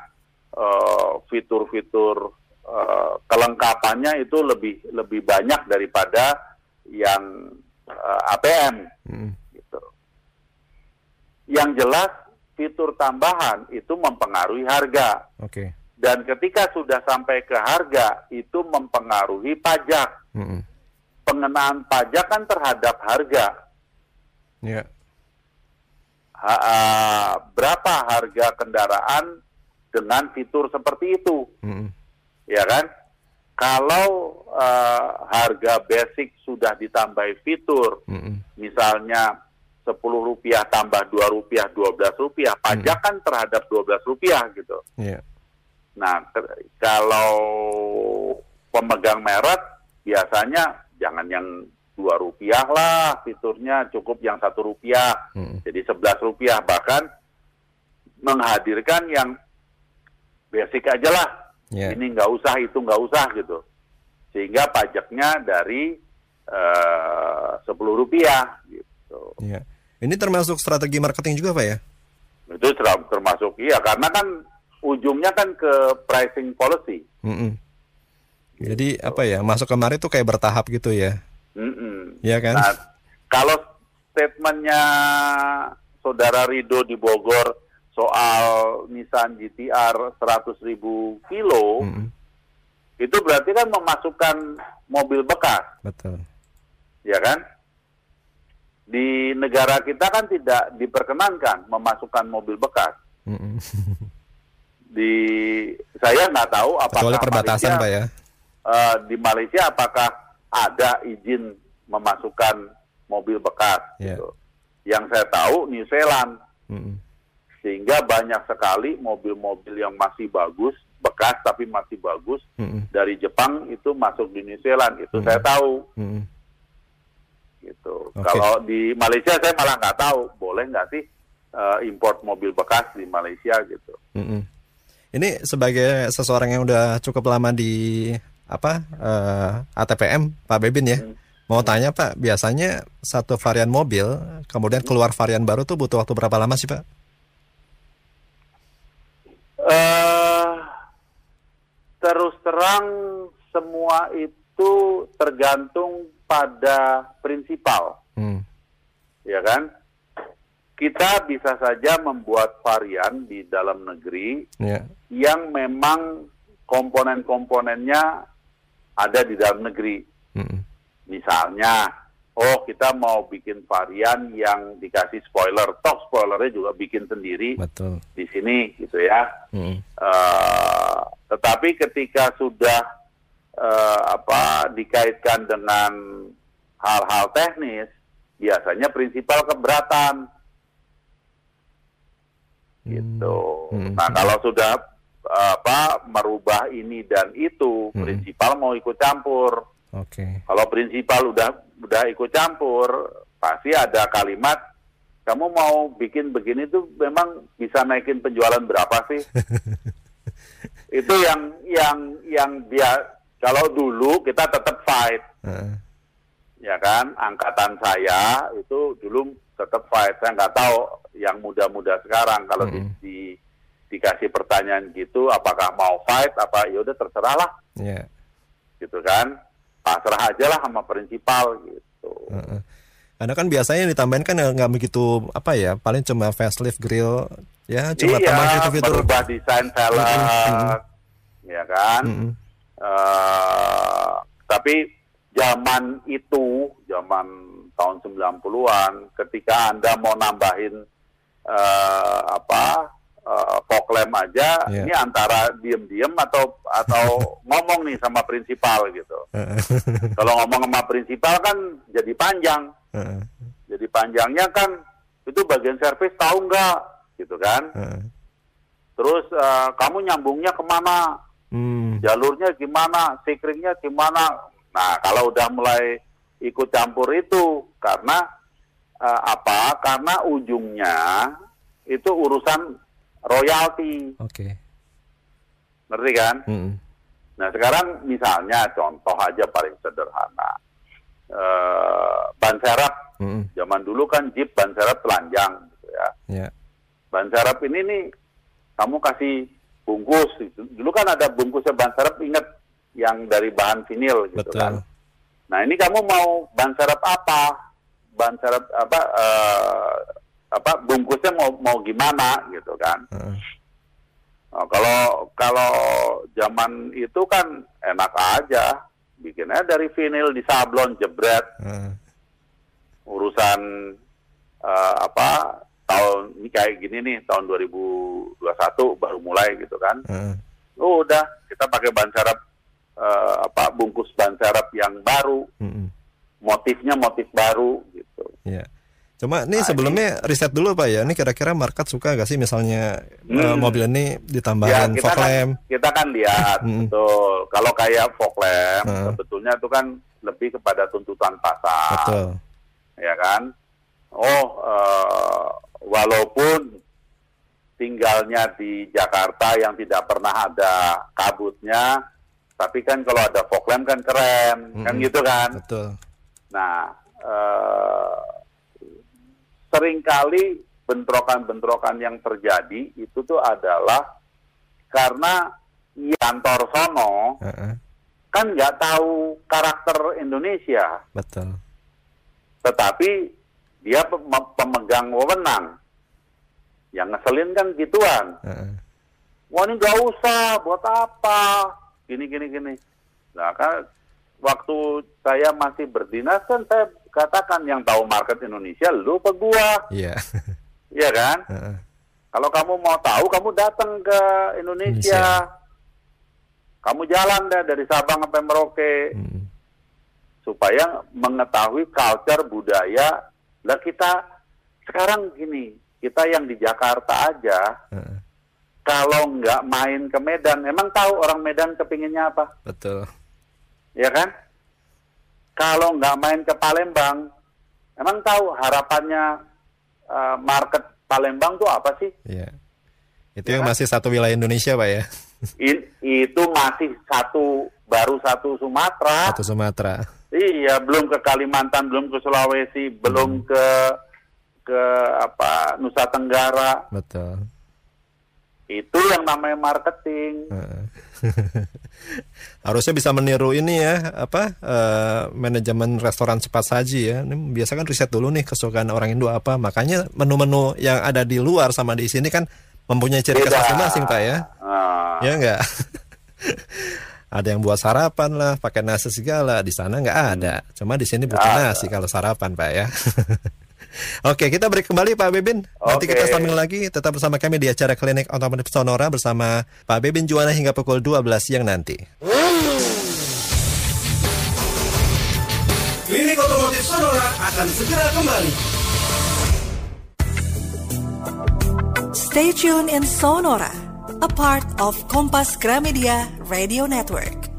eh, fitur-fitur eh, kelengkapannya itu lebih lebih banyak daripada yang eh, APM mm-mm. gitu. Yang jelas fitur tambahan itu mempengaruhi harga oke. dan ketika sudah sampai ke harga itu mempengaruhi pajak. Mm-mm. Pengenaan pajak kan terhadap harga. Ya, Ha- ah, berapa harga kendaraan dengan fitur seperti itu, mm-mm. ya kan? Kalau ah, harga basic sudah ditambahi fitur, Mm-mm. misalnya 10 rupiah tambah 2 rupiah, 12 rupiah, pajak kan terhadap 12 rupiah gitu. ya, Nah, ter- kalau pemegang merek biasanya jangan yang dua rupiah lah fiturnya cukup yang satu rupiah Mm-mm. jadi 11 rupiah bahkan menghadirkan yang basic aja lah ya. ini nggak usah itu nggak usah gitu sehingga pajaknya dari eh, 10 rupiah gitu Ya. Ini termasuk strategi marketing juga Pak ya? itu ter- termasuk iya karena kan ujungnya kan ke pricing policy. Mm-mm. Jadi apa ya masuk kemari tuh kayak bertahap gitu ya, Mm-mm. ya kan? Nah, kalau statementnya saudara Rido di Bogor soal Nissan GTR 100 ribu kilo, Mm-mm. itu berarti kan memasukkan mobil bekas, Betul. ya kan? Di negara kita kan tidak diperkenankan memasukkan mobil bekas. Mm-mm. Di saya nggak tahu apakah Kecuali perbatasan pak ya. Eh, di Malaysia apakah ada izin memasukkan mobil bekas. Iya. Gitu. Yang saya tahu New Zealand Mm-mm. sehingga banyak sekali mobil-mobil yang masih bagus bekas tapi masih bagus Mm-mm. dari Jepang itu masuk di New Zealand itu Hmm. saya tahu Mm-mm. gitu. Oke. Kalau di Malaysia saya malah nggak tahu boleh nggak sih eh, import mobil bekas di Malaysia gitu. Mm-mm. Ini sebagai seseorang yang udah cukup lama di apa eh, ATPM Pak Bebin ya. Hmm. Mau tanya Pak, biasanya satu varian mobil kemudian keluar varian baru tuh butuh waktu berapa lama sih Pak? eh terus terang semua itu tergantung pada prinsipal, Hmm. ya kan? Kita bisa saja membuat varian di dalam negeri Ya. yang memang komponen-komponennya ada di dalam negeri. Mm-mm. Misalnya, oh kita mau bikin varian yang dikasih spoiler, toh spoilernya juga bikin sendiri Betul. di sini gitu ya. Mm-mm. Eh, tetapi ketika sudah eh, apa dikaitkan dengan hal-hal teknis, biasanya prinsipal keberatan gitu. Hmm. Nah kalau sudah apa merubah ini dan itu, Hmm. prinsipal mau ikut campur. Oke. Kalau prinsipal udah udah ikut campur, pasti ada kalimat kamu mau bikin begini tuh memang bisa naikin penjualan berapa sih? itu yang yang yang dia kalau dulu kita tetap fight, Heeh. ya kan? Angkatan saya itu dulu tetap fight. Saya nggak tahu yang muda-muda sekarang kalau di, Mm. di- dikasih pertanyaan gitu, apakah mau fight? Apa ya udah terserah lah, Ya. gitu kan? Pasrah aja lah sama prinsipal gitu. Heeh. Karena kan biasanya yang ditambahin kan nggak begitu apa ya, paling cuma facelift grill, ya cuma iya, tambah fitur-fitur. merubah desain velg, Mm-mm. ya kan? Mm-mm. Eh, tapi zaman itu, zaman tahun 90-an, ketika Anda mau nambahin eh, apa eh, fog lamp aja, Iya. ini antara diem-diem atau atau ngomong nih sama prinsipal gitu. Kalau ngomong sama prinsipal kan jadi panjang. Jadi panjangnya kan itu bagian servis tahu nggak gitu kan? Terus eh, kamu nyambungnya ke mana? Hmm. jalurnya gimana, sikringnya gimana. Nah, kalau udah mulai ikut campur itu karena eh, apa? Karena ujungnya itu urusan royalti, Oke. ngerti kan? Mm-mm. Nah, sekarang misalnya contoh aja paling sederhana. Eh, ban serep, Mm-mm. zaman dulu kan Jeep ban serep telanjang gitu ya. Ya. Ban serep ini nih kamu kasih bungkus gitu. Dulu kan ada bungkusnya ban serep inget yang dari bahan vinil gitu Betul. kan. Nah, ini kamu mau ban serep apa? Ban serep apa eh, apa bungkusnya mau mau gimana gitu kan. Heeh. Nah, kalau kalau zaman itu kan enak aja bikinnya dari vinil di sablon jebret Heeh. urusan eh, apa tahun ini kayak gini nih tahun 2021 baru mulai gitu kan. Heeh. Oh, udah kita pakai ban serep eh, apa bungkus ban serep yang baru, Mm-mm. motifnya motif baru gitu. Ya. Cuma nih Nah, sebelumnya riset dulu Pak ya. Ini kira-kira market suka gak sih misalnya Hmm. mobil ini Ya ditambahin kita fog kan lamp? kita kan lihat Mm-mm. betul. Kalau kayak fog lamp Heeh. sebetulnya itu kan lebih kepada tuntutan pasar. Betul. ya kan? Oh, eh, walaupun tinggalnya di Jakarta yang tidak pernah ada kabutnya, tapi kan kalau ada fog lamp kan keren, kan Mm-mm. gitu kan? Betul. Nah, eh, sering kali bentrokan-bentrokan yang terjadi itu tuh adalah karena kantor sono Heeh, kan nggak tahu karakter Indonesia, betul. tetapi dia pem- pemegang wewenang. Yang ngeselin kan gituan. Heeh. Wah ini nggak usah, buat apa? Gini gini gini. Nah kan waktu saya masih berdinas kan saya katakan yang tahu market Indonesia lu apa gua, Iya. Iya kan? Heeh. Kalau kamu mau tahu, kamu datang ke Indonesia. Indonesia. Kamu jalan deh dari Sabang sampai Merauke Mm. supaya mengetahui culture budaya. Lah kita sekarang gini, kita yang di Jakarta aja, Heeh, kalau nggak main ke Medan, emang tahu orang Medan kepinginnya apa? Betul. Ya kan? Kalau nggak main ke Palembang, emang tahu harapannya eh, market Palembang tuh apa sih? Iya. Itu Ya yang kan? masih satu wilayah Indonesia, Pak ya. I- itu masih satu baru satu Sumatera. Satu Sumatera. Iya, belum ke Kalimantan, belum ke Sulawesi, belum ke ke apa Nusa Tenggara. Betul. Itu yang namanya marketing. Heeh. Harusnya bisa meniru ini ya, apa eh, manajemen restoran cepat saji ya. Ini biasa kan riset dulu nih kesukaan orang Indo apa. Makanya menu-menu yang ada di luar sama di sini kan mempunyai ciri khas masing-masing, Pak ya. Nah, Ya enggak? ada yang buat sarapan lah, pakai nasi segala. Di sana nggak ada. Cuma di sini butuh nasi kalau sarapan, Pak ya. Oke, kita break kembali Pak Bebin. Nanti Oke. kita sambung lagi tetap bersama kami di acara Klinik Otomotif Sonora bersama Pak Bebin Juwana hingga pukul 12 siang nanti. Klinik Otomotif Sonora akan segera kembali. Stay tuned in Sonora, a part of Kompas Gramedia Radio Network.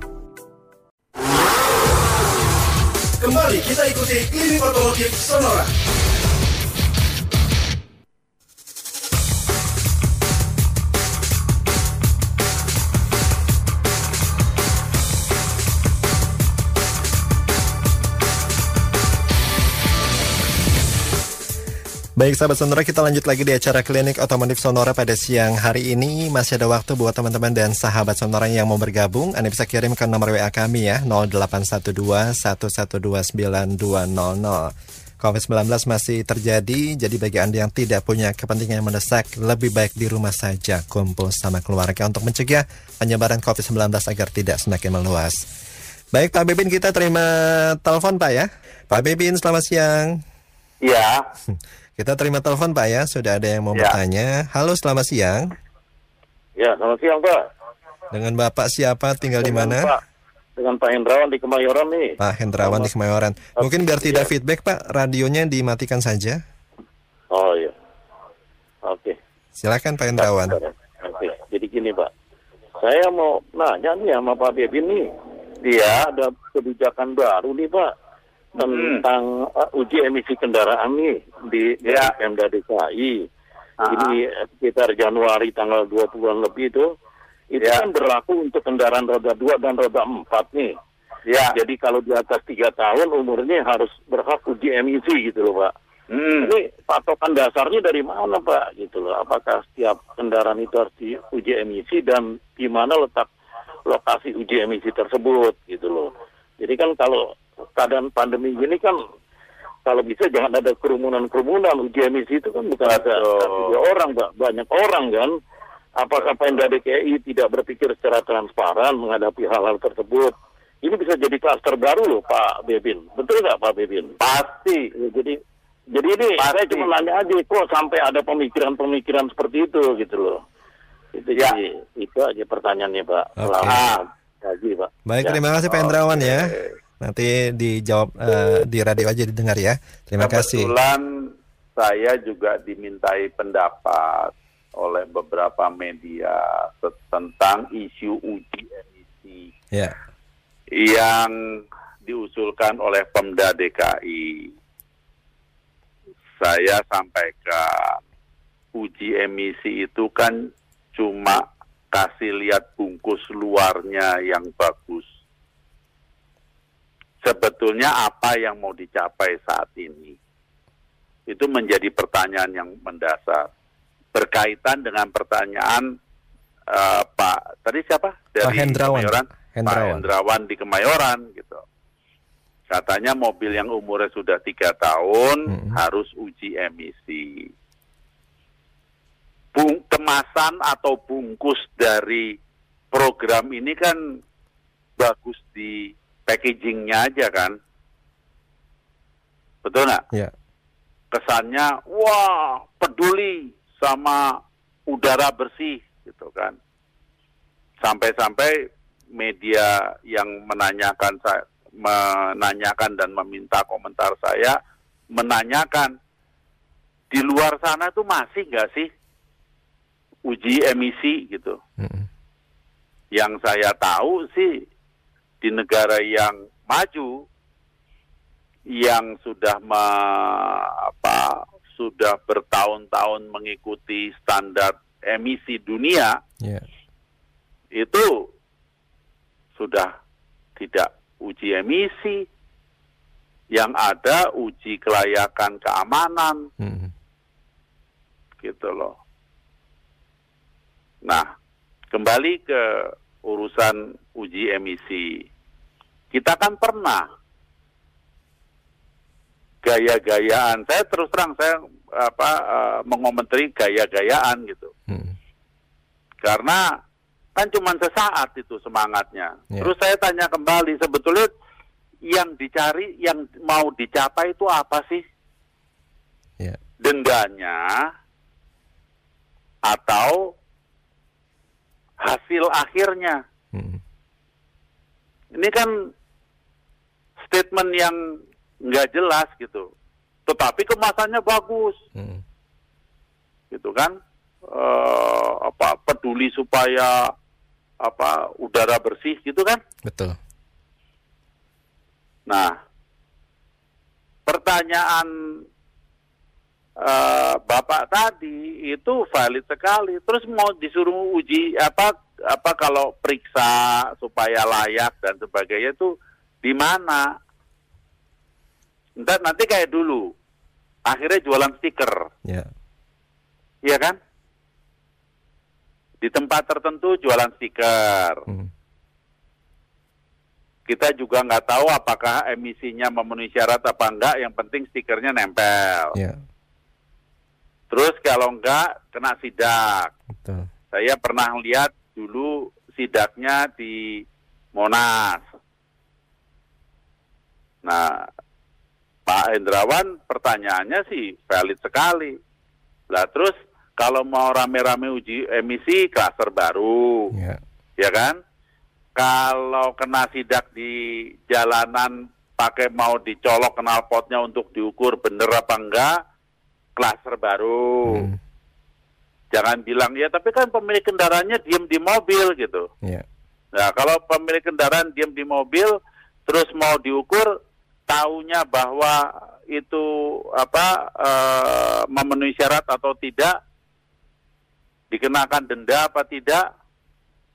Kembali kita ikuti Klinik Otomotif Sonora. Baik sahabat Sonora kita lanjut lagi di acara Klinik Otomotif Sonora pada siang hari ini. Masih ada waktu buat teman-teman dan sahabat Sonora yang mau bergabung. Anda bisa kirim ke nomor WA kami ya 0812-1129200 COVID-19 masih terjadi Jadi bagi Anda yang tidak punya kepentingan yang mendesak Lebih baik di rumah saja kumpul sama keluarga Untuk mencegah penyebaran COVID-19 agar tidak semakin meluas. Baik Pak Bebin kita terima telepon Pak ya. Pak Bebin selamat siang. Iya, kita terima telepon Pak ya, sudah ada yang mau Ya. bertanya. Halo, selamat siang. Ya, selamat siang Pak. Dengan Bapak siapa, tinggal di mana? Pak, dengan Pak Hendrawan di Kemayoran nih. Pak Hendrawan di Kemayoran. Mungkin biar tidak feedback Pak, radionya dimatikan saja. Oh iya. Oke. Silakan Pak Hendrawan. Oke. Jadi gini Pak, saya mau nanya nih sama Pak Bebin nih. Dia ada kebijakan baru nih Pak tentang uh, uji emisi kendaraan nih di Ya. Pemda DKI. Ah. Ini sekitar Januari tanggal 20-an lebih itu. Itu Ya. kan berlaku untuk kendaraan roda 2 dan roda 4 nih. ya. Jadi kalau di atas tiga tahun umurnya harus berhak uji emisi gitu loh Pak. Hmm. Ini patokan dasarnya dari mana Pak gitu loh? Apakah setiap kendaraan itu harus diuji emisi dan di mana letak lokasi uji emisi tersebut gitu loh? Jadi kan kalau keadaan pandemi gini kan kalau bisa jangan ada kerumunan-kerumunan uji emisi itu kan bukan ada tiga orang Pak, banyak orang kan. Apakah Pemda DKI tidak berpikir secara transparan menghadapi hal-hal tersebut? Ini bisa jadi klaster baru loh Pak Bebin. Betul nggak Pak Bebin? Pasti. Ya, jadi jadi ini Pasti. saya cuma nanya aja kok sampai ada pemikiran-pemikiran seperti itu gitu loh. Itu Ya. jadi itu aja pertanyaannya Pak. Oke. Selamat pagi Pak. Baik, Ya. terima kasih Pak Hendrawan ya. Nanti dijawab eh, di radio aja didengar ya. Terima kasih. Kebetulan saya juga dimintai pendapat oleh beberapa media tentang isu uji emisi Ya. yang diusulkan oleh Pemda DKI. Saya sampaikan uji emisi itu kan cuma kasih lihat bungkus luarnya yang bagus. Sebetulnya apa yang mau dicapai saat ini? Itu menjadi pertanyaan yang mendasar. Berkaitan dengan pertanyaan eh, Pak tadi siapa dari Hendrawan. Kemayoran Pak Hendrawan. Hendrawan di Kemayoran gitu katanya mobil yang umurnya sudah tiga tahun Mm-mm. harus uji emisi Bung, kemasan atau bungkus dari program ini kan bagus di packagingnya aja kan. Betul nggak? Ya. kesannya wah peduli sama udara bersih gitu kan. Sampai-sampai media yang menanyakan saya menanyakan dan meminta komentar saya menanyakan di luar sana tuh masih nggak sih uji emisi? Gitu. Mm-mm. yang saya tahu sih di negara yang maju yang sudah me- apa sudah bertahun-tahun mengikuti standar emisi dunia Ya. itu sudah tidak uji emisi yang ada uji kelayakan keamanan Mm-mm. gitu loh. Nah, kembali ke urusan uji emisi. Kita kan pernah gaya-gayaan. Saya terus terang saya apa eh, mengomentari gaya-gayaan gitu. Mm-mm. Karena kan cuma sesaat itu semangatnya. Ya. Terus saya tanya kembali sebetulnya yang dicari, yang mau dicapai itu apa sih? Ya. dendanya atau hasil akhirnya. Mm-mm. Ini kan statement yang nggak jelas gitu. Tetapi kemasannya bagus, Mm-mm. gitu kan? Eh, apa peduli supaya apa udara bersih gitu kan? Betul. Nah, pertanyaan eh, Bapak tadi itu valid sekali. Terus mau disuruh uji apa apa kalau periksa supaya layak dan sebagainya itu di mana? Ntar nanti kayak dulu, akhirnya jualan stiker, Ya. iya kan? Di tempat tertentu jualan stiker. Mm. Kita juga nggak tahu apakah emisinya memenuhi syarat apa enggak. Yang penting stikernya nempel. Ya. Terus kalau enggak kena sidak. Betul. Saya pernah lihat dulu sidaknya di Monas. Nah, Pak Hendrawan pertanyaannya sih valid sekali. Lah terus kalau mau rame-rame uji emisi klaster baru, Ya. ya kan? Kalau kena sidak di jalanan pakai mau dicolok knalpotnya untuk diukur bener apa enggak, klaster baru. Mm. Jangan bilang ya tapi kan pemilik kendaraannya diem di mobil gitu. Ya. Nah kalau pemilik kendaraan diem di mobil terus mau diukur, taunya bahwa itu apa eh, memenuhi syarat atau tidak, dikenakan denda apa tidak,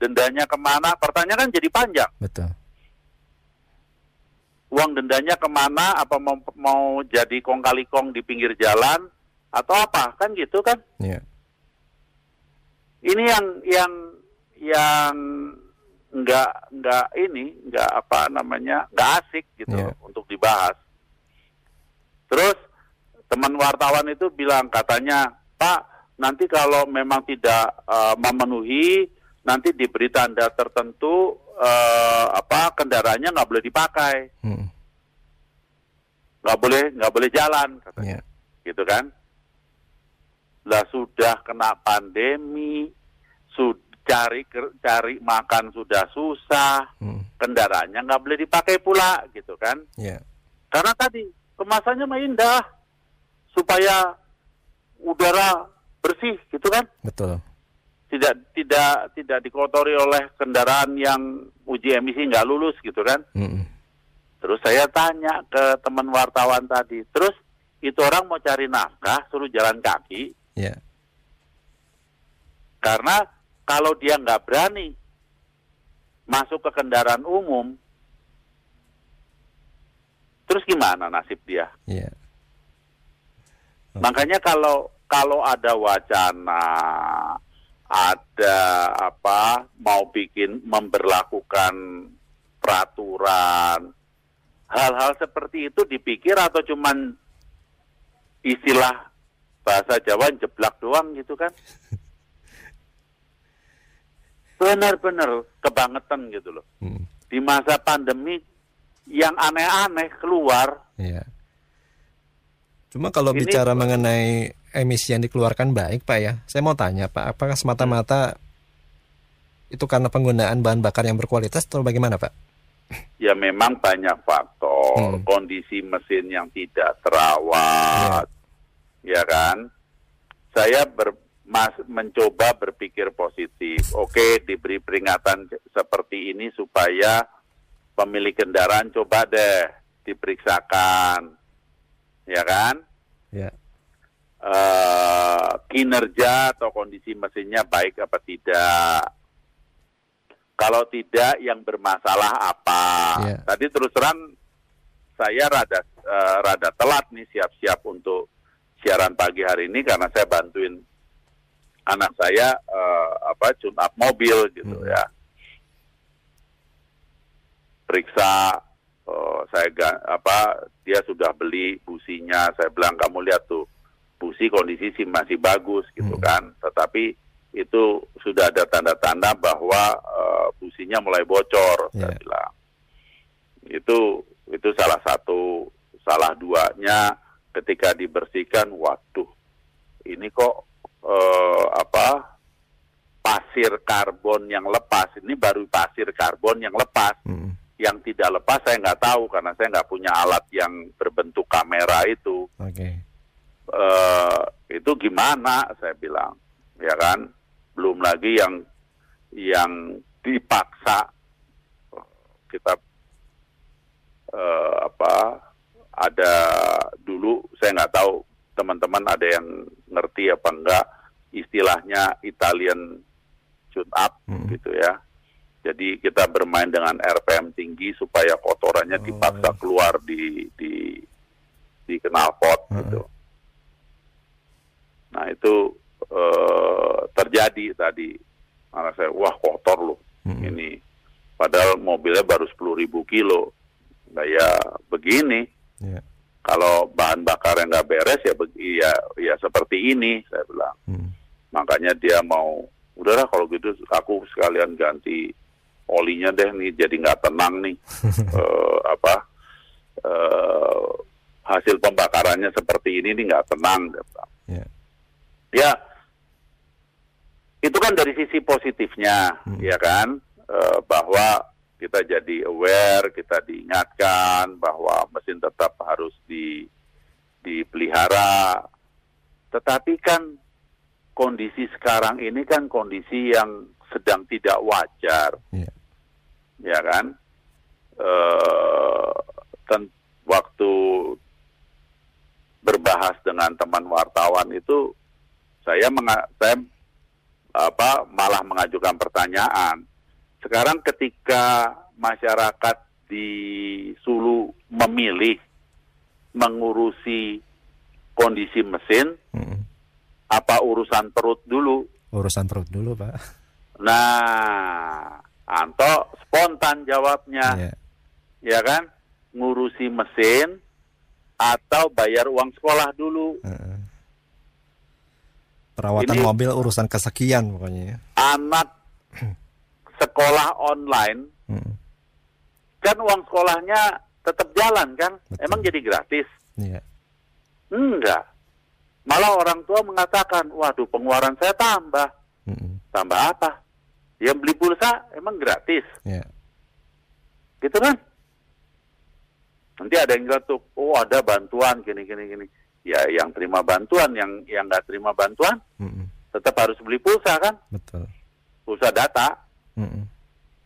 dendanya ke mana? Pertanyaan kan jadi panjang. Betul. Uang dendanya ke mana? Apa mau, mau jadi kong kali kong di pinggir jalan atau apa? Kan gitu kan? Ya. ini yang yang yang nggak nggak ini nggak apa namanya nggak asik gitu Iya. untuk dibahas. Terus teman wartawan itu bilang katanya Pak nanti kalau memang tidak eh, memenuhi nanti diberi tanda tertentu eh, apa kendaraannya nggak boleh dipakai Mm. nggak boleh nggak boleh jalan katanya Ya. gitu kan lah sudah kena pandemi sud cari cari makan sudah susah Mm. kendaraannya nggak boleh dipakai pula gitu kan Ya. karena tadi kemasannya mah indah supaya udara bersih gitu kan Betul. tidak tidak tidak dikotori oleh kendaraan yang uji emisi nggak lulus gitu kan Mm. terus saya tanya ke teman wartawan tadi terus itu orang mau cari nafkah suruh jalan kaki Ya. Karena kalau dia nggak berani masuk ke kendaraan umum, terus gimana nasib dia? Ya. Oke. Makanya kalau kalau ada wacana ada apa mau bikin memberlakukan peraturan hal-hal seperti itu dipikir atau cuman istilah bahasa Jawa jeblak doang gitu kan benar-benar kebangetan gitu loh Hmm. di masa pandemi yang aneh-aneh keluar Iya. Cuma kalau Ini- bicara mengenai emisi yang dikeluarkan baik, Pak ya. Saya mau tanya, Pak, apakah semata-mata itu karena penggunaan bahan bakar yang berkualitas atau bagaimana, Pak? ya memang banyak faktor Hmm. kondisi mesin yang tidak terawat ya kan saya ber, mas- mencoba berpikir positif oke diberi peringatan seperti ini supaya pemilik kendaraan coba deh diperiksakan ya kan Ya. eh, kinerja atau kondisi mesinnya baik apa tidak. Kalau tidak, yang bermasalah apa? Iya. Tadi terus terang saya rada eh, rada telat nih siap-siap untuk siaran pagi hari ini karena saya bantuin anak saya eh, apa tune up mobil gitu Hmm. ya. Periksa eh, saya ga- apa dia sudah beli businya, saya bilang kamu lihat tuh busi kondisi sih masih bagus gitu Hmm. kan, tetapi itu sudah ada tanda-tanda bahwa eh, businya mulai bocor, saya Iya. bilang. Itu itu salah satu, salah duanya ketika dibersihkan, waduh, ini kok eh, apa pasir karbon yang lepas, ini baru pasir karbon yang lepas. Hmm. yang tidak lepas saya nggak tahu karena saya nggak punya alat yang berbentuk kamera itu. Oke. eh itu gimana? Saya bilang ya kan? Belum lagi yang yang dipaksa kita eh, apa ada dulu saya nggak tahu teman-teman ada yang ngerti apa enggak istilahnya Italian tune up Hmm. gitu ya jadi kita bermain dengan RPM tinggi supaya kotorannya Oh. dipaksa keluar di di di knalpot Heeh. gitu. Nah itu eh, terjadi tadi. Karena saya wah kotor loh Hmm. ini. Padahal mobilnya baru 10.000 ribu kilo. Nah ya begini. Ya. Kalau bahan bakar yang nggak beres ya, ya ya seperti ini saya bilang. Hmm. Makanya dia mau udahlah kalau gitu aku sekalian ganti olinya deh nih jadi nggak tenang nih Eh, apa eh, hasil pembakarannya seperti ini nih nggak tenang bilang. Ya. ya itu kan dari sisi positifnya Hmm. ya kan Eh, bahwa kita jadi aware kita diingatkan bahwa mesin tetap harus di dipelihara. Tetapi kan kondisi sekarang ini kan kondisi yang sedang tidak wajar. Ya. ya kan? Ten- waktu berbahas dengan teman wartawan itu saya menga- saya apa malah mengajukan pertanyaan sekarang ketika masyarakat di Sulu memilih mengurusi kondisi mesin Hmm. apa urusan perut dulu Urusan perut dulu, Pak. nah Anto spontan jawabnya Ya. ya kan ngurusi mesin atau bayar uang sekolah dulu Heeh. Perawatan Ini- mobil urusan kesekian pokoknya ya. anak sekolah online Hmm. kan uang sekolahnya tetap jalan kan Betul. emang jadi gratis Iya. enggak malah orang tua mengatakan waduh pengeluaran saya tambah Hmm. tambah apa ya beli pulsa emang gratis Ya. gitu kan nanti ada yang jatuh oh ada bantuan gini gini gini ya yang terima bantuan yang yang nggak terima bantuan Hmm. tetap harus beli pulsa kan Betul. pulsa data Hmm.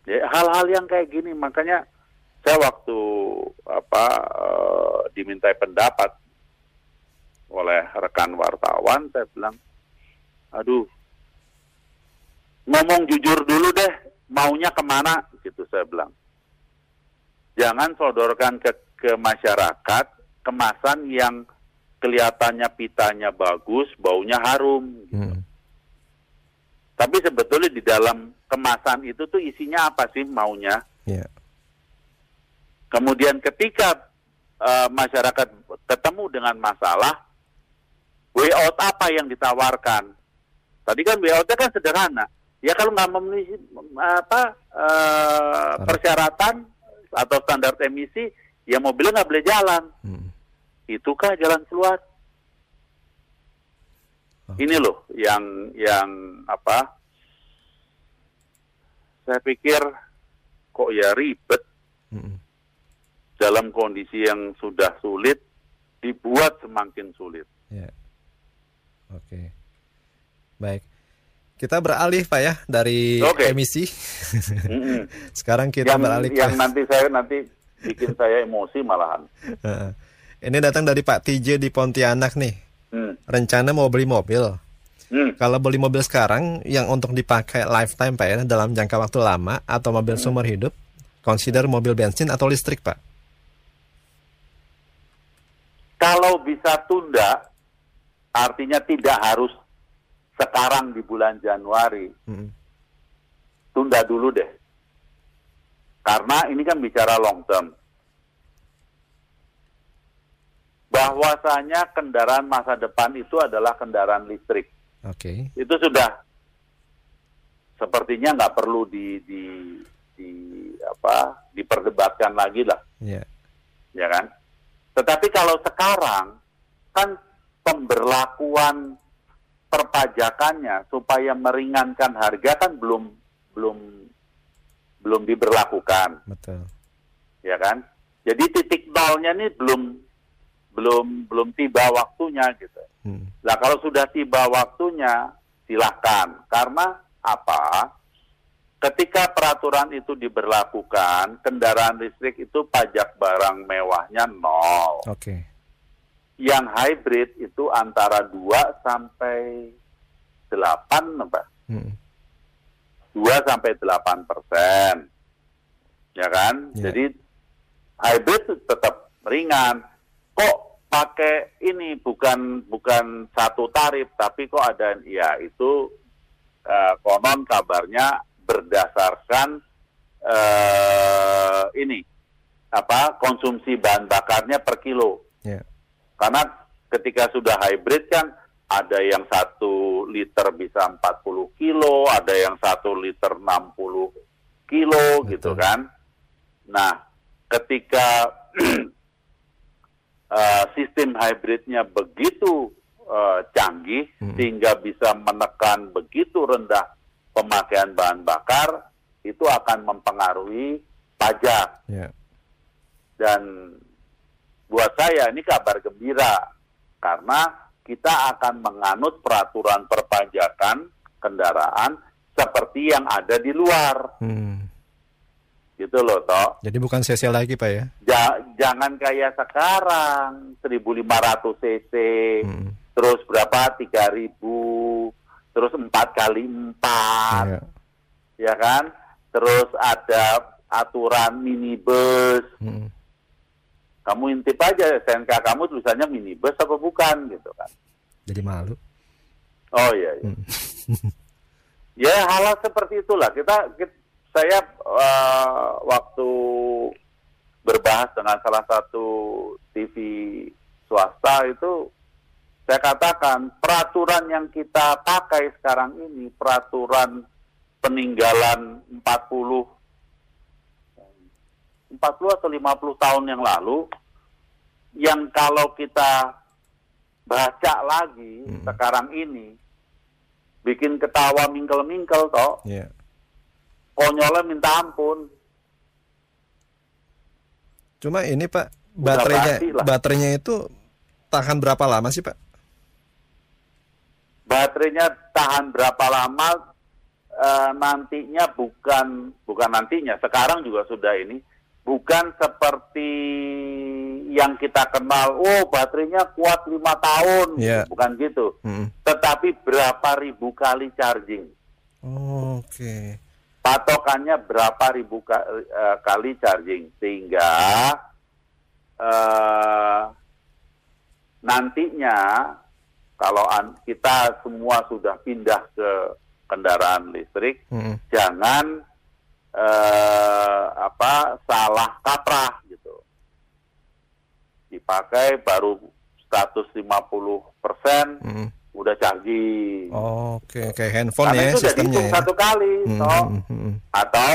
ya hal-hal yang kayak gini makanya saya waktu apa eh, dimintai pendapat oleh rekan wartawan saya bilang aduh ngomong jujur dulu deh maunya ke mana gitu saya bilang jangan sodorkan ke ke masyarakat kemasan yang kelihatannya pitanya bagus baunya harum Hmm. Tapi sebetulnya di dalam kemasan itu tuh isinya apa sih maunya? Ya. Kemudian ketika eh, masyarakat ketemu dengan masalah, way out apa yang ditawarkan? Tadi kan way out-nya kan sederhana. Ya kalau nggak memenuhi apa eh, persyaratan atau standar emisi, ya mobilnya nggak boleh jalan. Hmm. Itukah jalan keluar? Oke. Ini loh yang yang apa? Saya pikir kok ya ribet Mm-mm. dalam kondisi yang sudah sulit dibuat semakin sulit. Ya. Oke. Baik. Kita beralih Pak ya dari Oke. emisi. Sekarang kita yang beralih ke yang nanti saya nanti bikin saya emosi malahan. Ini datang dari Pak TJ di Pontianak nih. Hmm. Rencana mau beli mobil. Hmm. Kalau beli mobil sekarang yang untuk dipakai lifetime Pak ya dalam jangka waktu lama atau mobil Hmm. seumur hidup, consider mobil bensin atau listrik Pak. Kalau bisa tunda, artinya tidak harus sekarang di bulan Januari. Mm-mm. Tunda dulu deh. Karena ini kan bicara long term. Bahwasanya kendaraan masa depan itu adalah kendaraan listrik. Oke. Itu sudah sepertinya nggak perlu di, di, di apa diperdebatkan lagi lah. Ya. ya kan? Tetapi kalau sekarang kan pemberlakuan perpajakannya supaya meringankan harga kan belum belum belum diberlakukan, Betul. ya kan? Jadi titik nolnya ini belum belum belum tiba waktunya gitu. Hmm. Nah kalau sudah tiba waktunya silahkan. Karena apa? Ketika peraturan itu diberlakukan, kendaraan listrik itu pajak barang mewahnya nol. Oke. Yang hybrid itu antara 2 sampai 8, apa? Mm. 2 sampai 8 persen. Ya kan? Ya. Jadi hybrid tetap ringan. Kok pakai ini bukan bukan satu tarif tapi kok ada ya itu eh, konon kabarnya berdasarkan eh ini apa konsumsi bahan bakarnya per kilo. Ya. Karena ketika sudah hybrid kan ada yang satu liter bisa 40 kilo, ada yang satu liter 60 kilo gitu Betul. kan. Nah, ketika eh, sistem hybridnya begitu eh, canggih Mm. sehingga bisa menekan begitu rendah pemakaian bahan bakar, itu akan mempengaruhi pajak Ya. dan buat saya ini kabar gembira karena kita akan menganut peraturan perpajakan kendaraan seperti yang ada di luar Hmm. Gitu loh toh Jadi bukan CC lagi Pak ya? Ja- jangan kayak sekarang 1500 cc Mm. terus berapa 3000 terus 4 kali 4 Ya. ya kan terus ada aturan minibus Mm. kamu intip aja SNK kamu tulisannya minibus apa bukan gitu kan. Jadi malu. Oh iya. iya. Hmm. ya hal seperti itulah kita, kit- saya eh, waktu berbahas dengan salah satu TV swasta itu saya katakan peraturan yang kita pakai sekarang ini peraturan peninggalan 40 40 atau 50 tahun yang lalu yang kalau kita baca lagi Mm. sekarang ini bikin ketawa mingkel-mingkel toh Ya. Konyolnya minta ampun Cuma ini Pak baterainya baterainya itu tahan berapa lama sih Pak? baterainya tahan berapa lama eh, nantinya bukan bukan nantinya sekarang juga sudah ini bukan seperti yang kita kenal oh baterainya kuat lima tahun Iya. bukan gitu Mm. tetapi berapa ribu kali charging Oke. Patokannya berapa ribu ka- eh, kali charging sehingga eh, nantinya kalau an- kita semua sudah pindah ke kendaraan listrik Mm-mm. jangan eh, apa salah kaprah gitu. Dipakai baru 150 persen Mm-mm. Udah charging. Oh, Oke, kayak handphone Karena ya itu sistemnya dihitung ya. satu kali, Mm, toh. mm, mm, mm. atau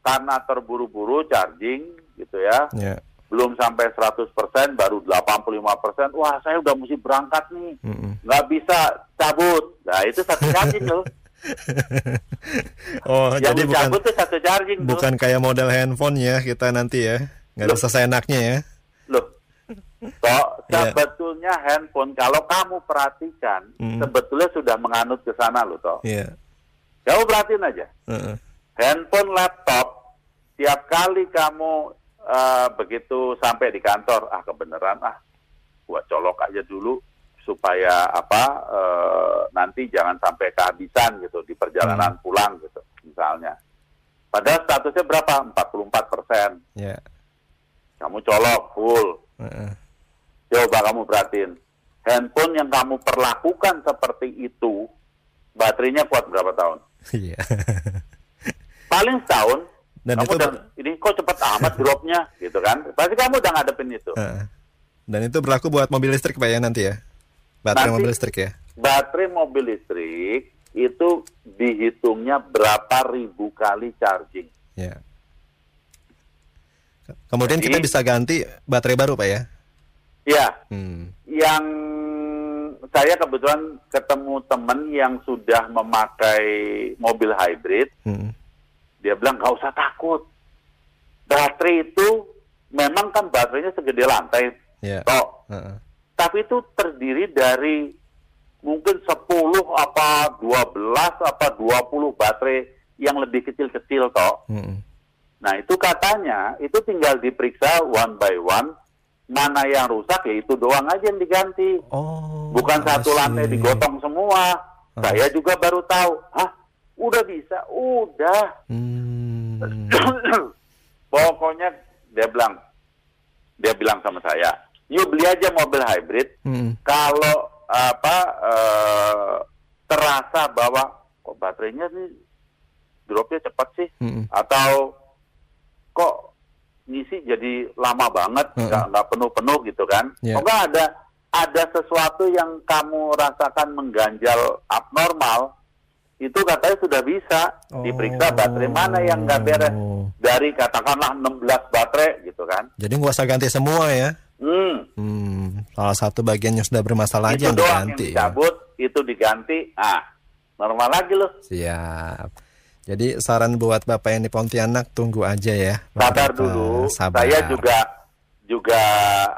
karena terburu-buru charging gitu ya, Ya. belum sampai 100% baru 85%, wah saya udah mesti berangkat nih, Mm-mm. nggak bisa cabut. Nah itu satu charging loh. Oh, Yang jadi bukan tuh satu charging tuh. bukan kayak model handphone ya kita nanti ya. Nggak Loh. bisa seenaknya ya. Loh, toh Iya. sebetulnya handphone kalau kamu perhatikan, Hmm. sebetulnya sudah menganut ke sana loh toh. Iya. Kamu perhatiin aja. Heeh. handphone, laptop, tiap kali kamu eh, begitu sampai di kantor, ah kebenaran ah, gua colok aja dulu supaya apa eh, nanti jangan sampai kehabisan gitu di perjalanan pulang gitu misalnya. Padahal statusnya berapa? 44 persen. Ya. Kamu colok full. Heeh. Coba kamu perhatiin. Handphone yang kamu perlakukan seperti itu, baterainya kuat berapa tahun? Iya. paling setahun Dan kamu itu udah ini kok cepet amat dropnya gitu kan pasti kamu udah ngadepin itu. Dan itu berlaku buat mobil listrik Pak ya nanti ya. Baterai Nanti- mobil listrik ya. baterai mobil listrik itu dihitungnya berapa ribu kali charging Ya. Kemudian Jadi- kita bisa ganti baterai baru Pak ya. Ya Hmm. yang saya kebetulan ketemu temen yang sudah memakai mobil hybrid Hmm. dia bilang nggak usah takut baterai itu memang kan baterainya segede lantai Ya. toh Heeh. tapi itu terdiri dari mungkin 10 apa 12 apa 20 baterai yang lebih kecil-kecil toh. Mm-mm. Nah, itu katanya itu tinggal diperiksa one by one mana yang rusak ya itu doang aja yang diganti. Oh. Bukan satu lantai digotong semua. Saya juga baru tahu. Hah? Udah bisa? Udah. Hmm. Pokoknya dia bilang dia bilang sama saya, "Yuk beli aja mobil hybrid Mm-mm. kalau apa eh, terasa bahwa kok baterainya nih dropnya cepat sih Mm-mm. atau kok ngisi jadi lama banget nggak nggak penuh-penuh gitu kan Yeah. kok nggak ada ada sesuatu yang kamu rasakan mengganjal abnormal itu katanya sudah bisa diperiksa Oh. baterai mana yang nggak beres dari katakanlah 16 baterai gitu kan Jadi nggak usah ganti semua ya. hmm Hmm, salah satu bagian yang sudah bermasalah itu aja yang doang yang diganti. ya. dicabut itu diganti ah normal lagi loh Siap. Jadi saran buat Bapak yang di Pontianak tunggu aja ya. sabar Bapak. dulu Sabar. saya juga juga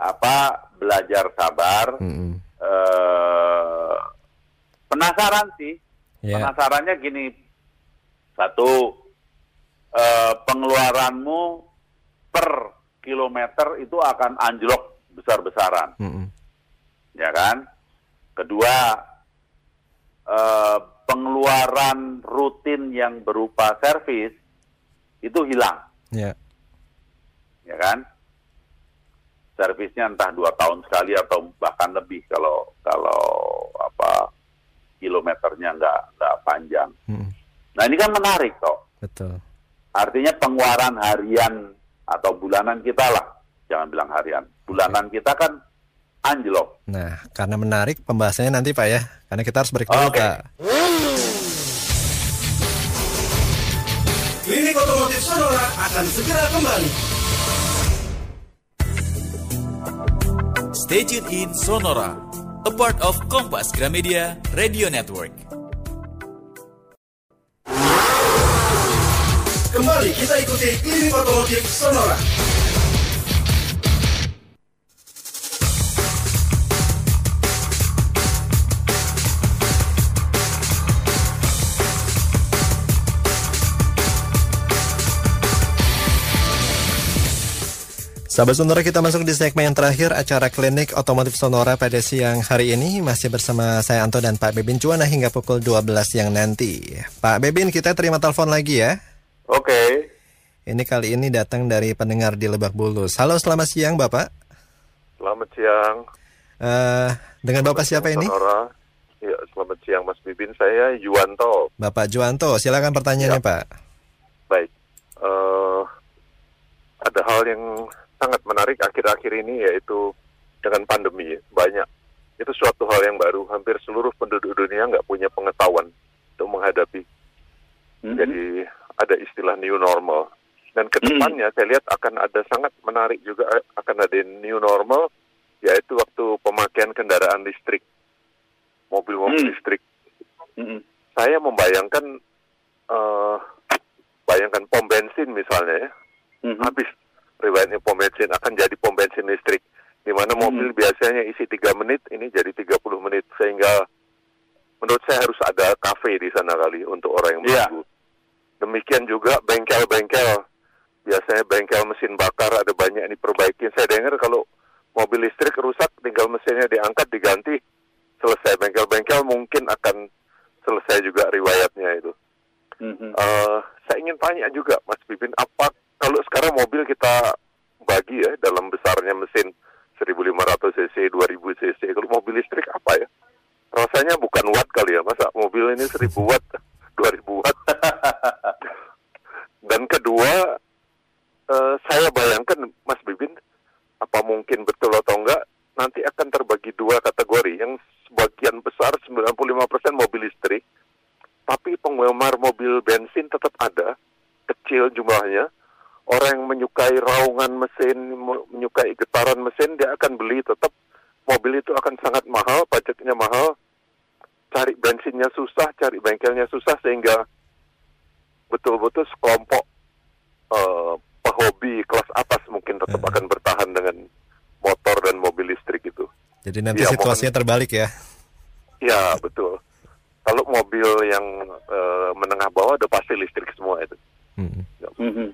apa belajar sabar Mm-mm. eh penasaran sih Ya. penasarannya gini satu eh, pengeluaranmu per kilometer itu akan anjlok besar-besaran Mm-mm. ya kan? Kedua, eh, pengeluaran rutin yang berupa servis itu hilang, Ya. ya kan? Servisnya entah dua tahun sekali atau bahkan lebih kalau kalau apa kilometernya nggak nggak panjang. Mm-mm. Nah ini kan menarik toh. Betul. Artinya pengeluaran harian atau bulanan kita lah, jangan bilang harian, bulanan kita kan anjlok. Nah, karena menarik pembahasannya nanti Pak ya. Karena kita harus break dulu Oke. Pak. Klinik Otomotif Sonora akan segera kembali. Stay tuned in Sonora, a part of Kompas Gramedia Radio Network. Kembali kita ikuti Klinik Otomotif Sonora. Sahabat Sonora kita masuk di segmen yang terakhir acara klinik otomotif Sonora pada siang hari ini masih bersama saya Anto dan Pak Bebin Cuana hingga pukul 12 siang nanti. Pak Bebin kita terima telepon lagi ya. Oke, Ini kali ini datang dari pendengar di Lebak Bulus. Halo selamat siang Bapak. Selamat siang. Eh dengan Bapak siapa ini? Sonora. Ya, selamat siang Mas Bibin. Saya Yuwanto. Bapak Juwanto, silakan pertanyaannya, Ya. Pak. Baik. Eh, ada hal yang sangat menarik akhir-akhir ini yaitu dengan pandemi ya, banyak. Itu suatu hal yang baru. Hampir seluruh penduduk dunia nggak punya pengetahuan untuk menghadapi. Mhm. Jadi ada istilah new normal. Dan ke depannya saya lihat akan ada sangat menarik juga eh, akan ada new normal yaitu waktu pemakaian kendaraan listrik, mobil-mobil Hmm. listrik. Mhm. Saya membayangkan, eh bayangkan pom bensin misalnya ya, Mhm. habis riwayatnya pom bensin akan jadi pom bensin listrik, di mana mobil biasanya isi 3 menit, ini jadi 30 menit sehingga menurut saya harus ada kafe di sana kali untuk orang yang Iya. menunggu. Demikian juga bengkel-bengkel. Biasanya bengkel mesin bakar ada banyak yang diperbaiki. Saya dengar kalau mobil listrik rusak, tinggal mesinnya diangkat, diganti, selesai. Bengkel-bengkel mungkin akan selesai juga riwayatnya itu. Mhm. Eh, saya ingin tanya juga, Mas Pipin, apa kalau sekarang mobil kita bagi ya dalam besarnya mesin 1500 cc, 2000 cc. Kalau mobil listrik apa ya? Rasanya bukan watt kali ya, masa mobil ini 1000 watt, 2000 watt. Dan kedua, eh, saya bayangkan Mas Bibin, apa mungkin betul atau enggak, nanti akan terbagi dua kategori. Yang sebagian besar 95% mobil listrik, tapi penggemar mobil bensin tetap ada, kecil jumlahnya. Orang yang menyukai raungan mesin, me- menyukai getaran mesin, dia akan beli tetap. Mobil itu akan sangat mahal, pajaknya mahal, cari bensinnya susah, cari bengkelnya susah, sehingga betul-betul sekelompok eh, pehobi kelas atas mungkin tetap Eh. akan bertahan dengan motor dan mobil listrik itu. Jadi nanti Iya, situasinya terbalik ya. Ya betul. Kalau mobil yang eh, menengah bawah udah pasti listrik semua itu. Hmm. Mhm.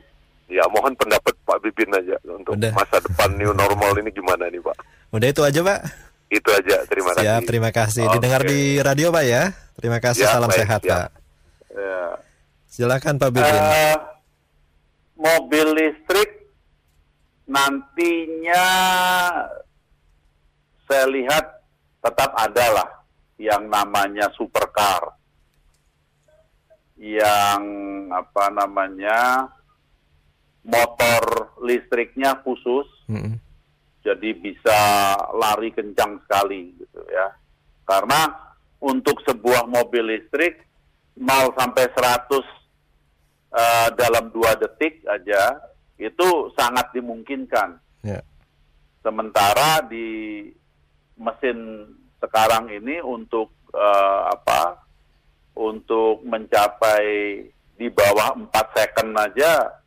Ya mohon pendapat Pak Bibin aja untuk Udah. masa depan new normal ini gimana nih Pak. Udah itu aja, Pak. Itu aja. Terima kasih. Siap, terima kasih. Oke. Didengar di radio, Pak ya. Terima kasih, Ya, salam baik, sehat, siap. Pak. Ya. Silakan Pak Bibin. Eh, mobil listrik nantinya saya lihat tetap ada lah yang namanya supercar yang apa namanya motor listriknya khusus Mm-mm. jadi bisa lari kencang sekali gitu ya. Karena untuk sebuah mobil listrik 0 sampai 100 eh, dalam dua detik aja itu sangat dimungkinkan. Ya. Sementara di mesin sekarang ini untuk eh, apa? Untuk mencapai di bawah 4 second aja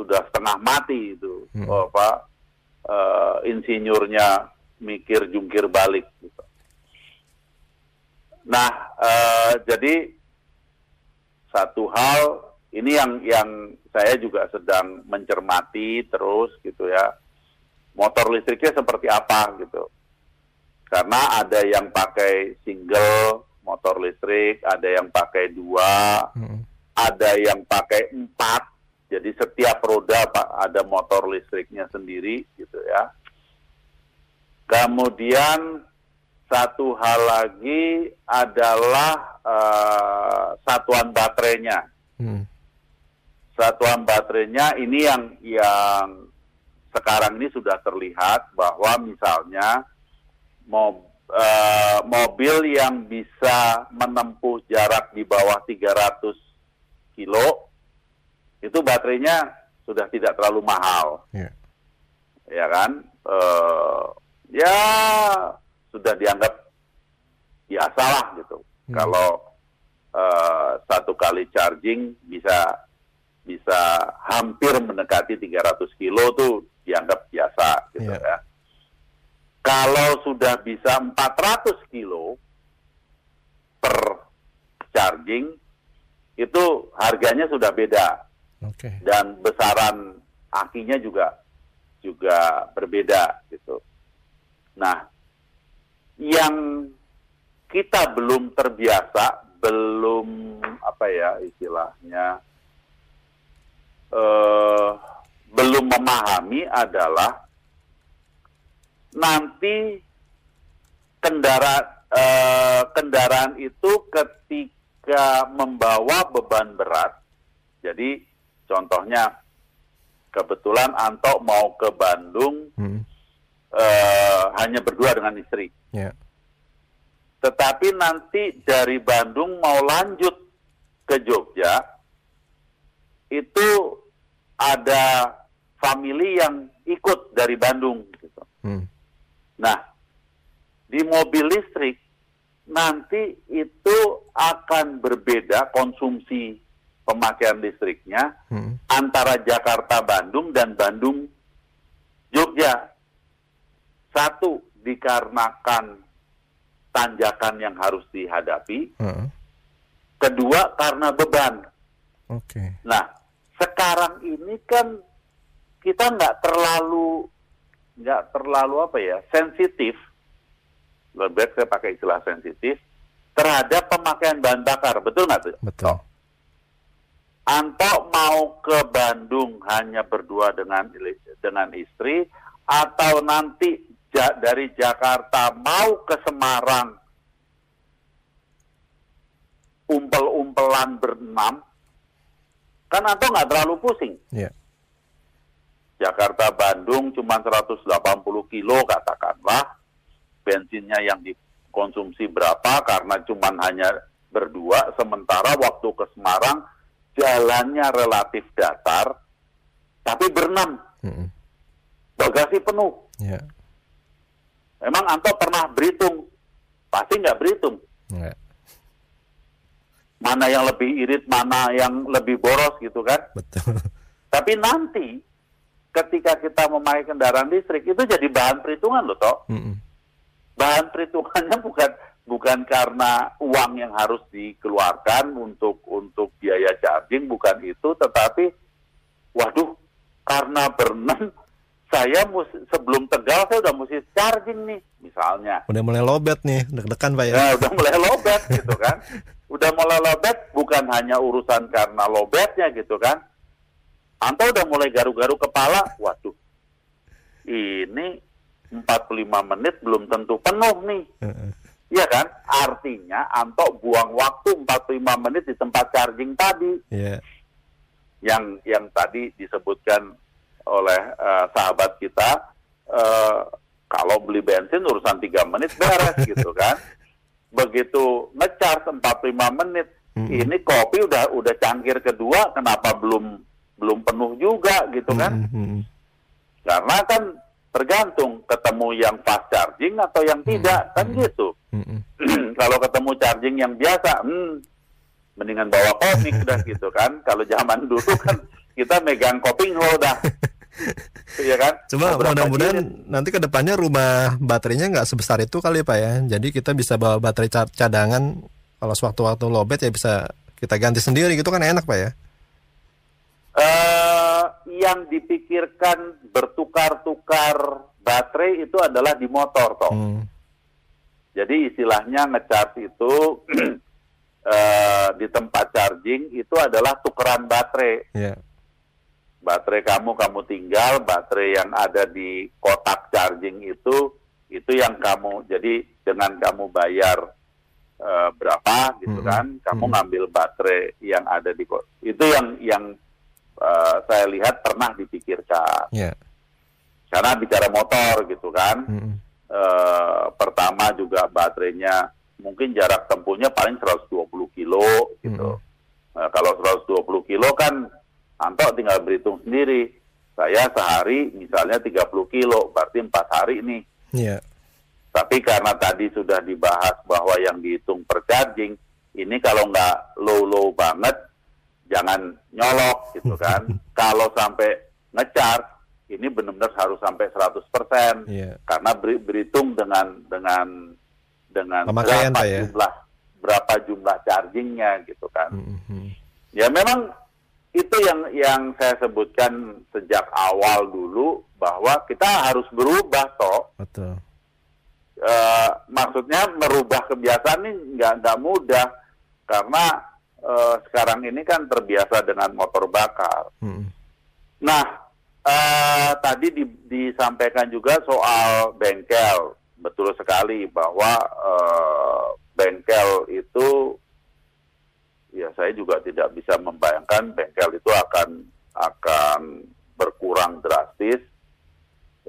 sudah setengah mati itu. Hmm. Oh, apa? eh, insinyurnya mikir jungkir balik. Gitu. Nah, eh, jadi satu hal ini yang yang saya juga sedang mencermati terus gitu ya. Motor listriknya seperti apa gitu. Karena ada yang pakai single motor listrik, ada yang pakai dua, Mm-mm. ada yang pakai empat. Jadi setiap roda pak ada motor listriknya sendiri gitu ya. Kemudian satu hal lagi adalah eh, satuan baterainya. Mm. Satuan baterainya ini yang yang sekarang ini sudah terlihat bahwa misalnya mob, eh, mobil yang bisa menempuh jarak di bawah 300 kilo itu baterainya sudah tidak terlalu mahal, Ya. ya kan? Eh, ya sudah dianggap biasa lah gitu. Hmm. Kalau eh, satu kali charging bisa bisa hampir mendekati 300 kilo tuh dianggap biasa gitu Iya. ya. Kalau sudah bisa 400 kilo per charging itu harganya sudah beda Oke. dan besaran akinya juga juga berbeda gitu. Nah, yang kita belum terbiasa, belum apa ya istilahnya, eh, belum memahami adalah nanti kendaraan eh, kendaraan itu ketika membawa beban berat, jadi contohnya kebetulan Anto mau ke Bandung Hmm. eh, hanya berdua dengan istri. Ya. Tetapi nanti dari Bandung mau lanjut ke Jogja, itu ada family yang ikut dari Bandung. Gitu. Hmm. Nah, di mobil listrik nanti itu akan berbeda konsumsi pemakaian listriknya Hmm. antara Jakarta Bandung dan Bandung Jogja. Satu dikarenakan tanjakan yang harus dihadapi, Heeh. kedua karena beban. Oke. Nah, sekarang ini kan kita nggak terlalu nggak terlalu apa ya sensitif, lebih baik saya pakai istilah sensitif terhadap pemakaian bahan bakar, betul nggak tuh? Betul. Anto mau ke Bandung hanya berdua dengan dengan istri atau nanti ja- dari Jakarta mau ke Semarang? Umpel-umpelan berenam. Kan Anto nggak terlalu pusing. Ya. Jakarta Bandung cuma 180 kilo katakanlah. Bensinnya yang dikonsumsi berapa? Karena cuma hanya berdua sementara waktu ke Semarang jalannya relatif datar tapi berenam Mm-mm. bagasi penuh Ya. memang Anto pernah berhitung pasti nggak berhitung Enggak. mana yang lebih irit mana yang lebih boros gitu kan Betul. tapi nanti ketika kita memakai kendaraan listrik itu jadi bahan perhitungan loh toh Mm-mm. bahan perhitungannya bukan bukan karena uang yang harus dikeluarkan untuk untuk biaya charging bukan itu tetapi waduh karena berenang saya mus- sebelum tegal saya udah mesti charging nih misalnya. Udah mulai lobet nih, deg-degan Pak ya. ya udah mulai lobet gitu kan. Udah mulai lobet bukan hanya urusan karena lobetnya gitu kan. Anto udah mulai garu-garu kepala waduh. Ini 45 menit belum tentu penuh nih. Iya kan? Artinya Anto buang waktu 45 menit di tempat charging tadi Iya. yang yang tadi disebutkan oleh eh, sahabat kita eh, kalau beli bensin urusan 3 menit beres gitu kan. Begitu ngecharge 45 menit, Mm-mm. ini kopi udah udah cangkir kedua kenapa belum belum penuh juga gitu kan? Mm-mm. Karena kan tergantung ketemu yang fast charging atau yang tidak kan gitu. Mm-mm. kalau ketemu charging yang biasa, hmm, mendingan bawa komik dah gitu kan. Kalau zaman dulu kan kita megang koping dah. Iya kan? Cuma mudah-mudahan nanti ke depannya rumah baterainya nggak sebesar itu kali Pak ya. Jadi kita bisa bawa baterai ca- cadangan kalau sewaktu-waktu lobet ya bisa kita ganti sendiri gitu kan enak Pak ya. eh yang dipikirkan bertukar-tukar baterai itu adalah di motor toh. Hmm. Jadi istilahnya ngecharge itu eh, di tempat charging itu adalah tukeran baterai. Ya. baterai kamu kamu tinggal, baterai yang ada di kotak charging itu itu yang kamu jadi dengan kamu bayar eh, berapa gitu Mhm. kan, kamu Mhm. ngambil baterai yang ada di ko- itu yang yang eh, saya lihat pernah dipikirkan Ya. karena bicara motor gitu kan, Mm-mm. Eh, pertama juga baterainya mungkin jarak tempuhnya paling 120 kilo gitu. Mhm. Nah, kalau 120 kilo kan Anto tinggal berhitung sendiri. Saya sehari misalnya 30 kilo, berarti empat hari nih. Ya. Tapi karena tadi sudah dibahas bahwa yang dihitung per charging, ini kalau nggak low-low banget, jangan nyolok gitu kan. kalau sampai ngecharge, ini benar-benar harus sampai 100%. Iya. Karena beri- berhitung dengan dengan dengan Pemakaian, berapa ya? jumlah berapa jumlah chargingnya gitu kan. Mm-mm. Ya memang itu yang yang saya sebutkan sejak awal dulu bahwa kita harus berubah toh. Betul. Eh, maksudnya merubah kebiasaan ini nggak nggak mudah karena eh, sekarang ini kan terbiasa dengan motor bakar. Mm-mm. Nah, tadi di- disampaikan juga soal bengkel. betul sekali bahwa eh, bengkel itu ya saya juga tidak bisa membayangkan bengkel itu akan akan berkurang drastis,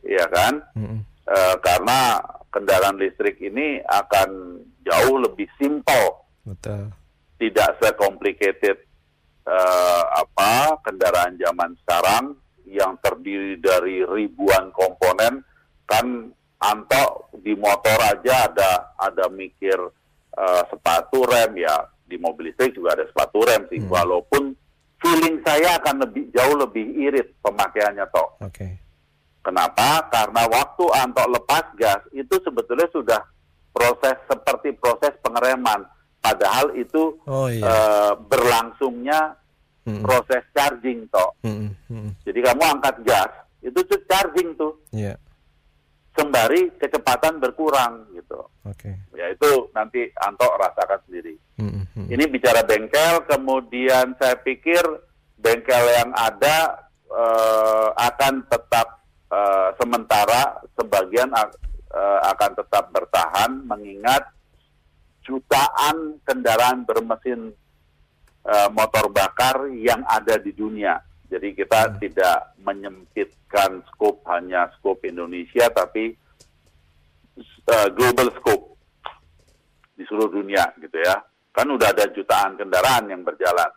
ya kan? Mm-mm. Eh, karena kendaraan listrik ini akan jauh lebih simpel, Betul. tidak secomplicated eh, apa kendaraan zaman sekarang yang terdiri dari ribuan komponen kan Anto di motor aja ada ada mikir eh, sepatu rem ya di mobil listrik juga ada sepatu rem sih walaupun feeling saya akan lebih jauh lebih irit pemakaiannya toh Oke. Kenapa? Karena waktu Anto lepas gas itu sebetulnya sudah proses seperti proses pengereman. Padahal itu Oh iya. eh, berlangsungnya Mm-mm. proses charging toh. Mm-mm. Mm-mm. Jadi kamu angkat gas, itu tuh charging tuh. Iya. Sembari kecepatan berkurang gitu. Oke. Ya itu nanti Anto rasakan sendiri. Mm-mm. Mm-mm. Ini bicara bengkel, kemudian saya pikir bengkel yang ada eh, akan tetap eh, sementara, sebagian eh, akan tetap bertahan, mengingat jutaan kendaraan bermesin eh, motor bakar yang ada di dunia. Jadi kita tidak menyempitkan skop hanya skop Indonesia, tapi eh, global scope di seluruh dunia gitu ya. Kan udah ada jutaan kendaraan yang berjalan.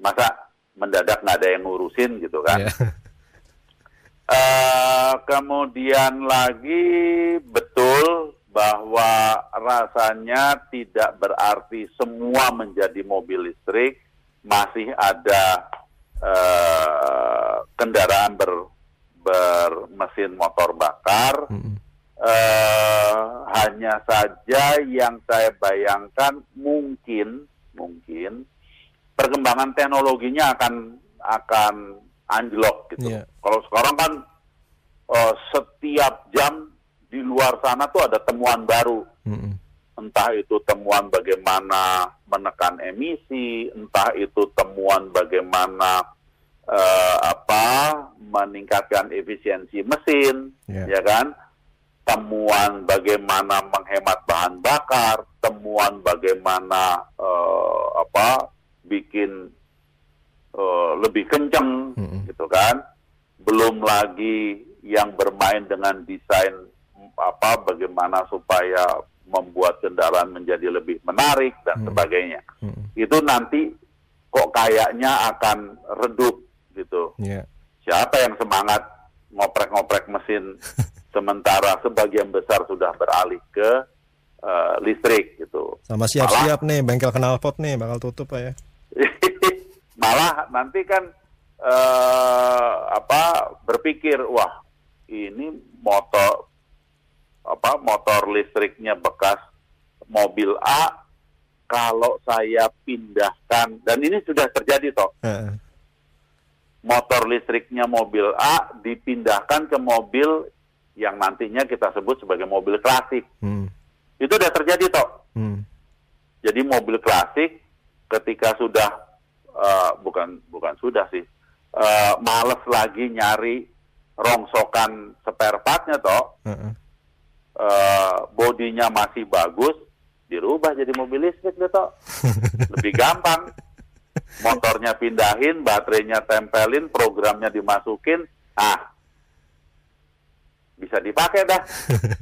Masa mendadak nggak ada yang ngurusin gitu kan? Iya. Eh, kemudian lagi betul bahwa rasanya tidak berarti semua menjadi mobil listrik, masih ada eh, kendaraan ber, bermesin motor bakar. Mm-mm. Eh, hanya saja yang saya bayangkan mungkin mungkin perkembangan teknologinya akan akan anjlok gitu. Iya. Kalau sekarang kan eh, setiap jam di luar sana tuh ada temuan baru. Mm-mm. Entah itu temuan bagaimana menekan emisi, entah itu temuan bagaimana eh, apa meningkatkan efisiensi mesin, Iya. ya kan? Temuan bagaimana menghemat bahan bakar, temuan bagaimana eh, apa bikin eh, lebih kenceng, Mm-mm. gitu kan? Belum lagi yang bermain dengan desain apa bagaimana supaya membuat kendaraan menjadi lebih menarik dan sebagainya. Mm-mm. Itu nanti kok kayaknya akan redup gitu. Iya. Siapa yang semangat ngoprek-ngoprek mesin sementara sebagian besar sudah beralih ke eh, listrik gitu. Sama siap-siap nih bengkel knalpot nih bakal tutup Pak ya. Malah nanti kan eh, apa berpikir wah ini motor apa motor listriknya bekas mobil A kalau saya pindahkan dan ini sudah terjadi toh Heeh. motor listriknya mobil A dipindahkan ke mobil yang nantinya kita sebut sebagai mobil klasik. Hmm. Itu sudah terjadi toh. Hmm. Jadi mobil klasik ketika sudah eh, bukan bukan sudah sih eh, males lagi nyari rongsokan spare partnya toh Heeh. Eh, bodinya masih bagus dirubah jadi mobil listrik deh toh lebih gampang. Motornya pindahin baterainya tempelin programnya dimasukin ah bisa dipakai dah.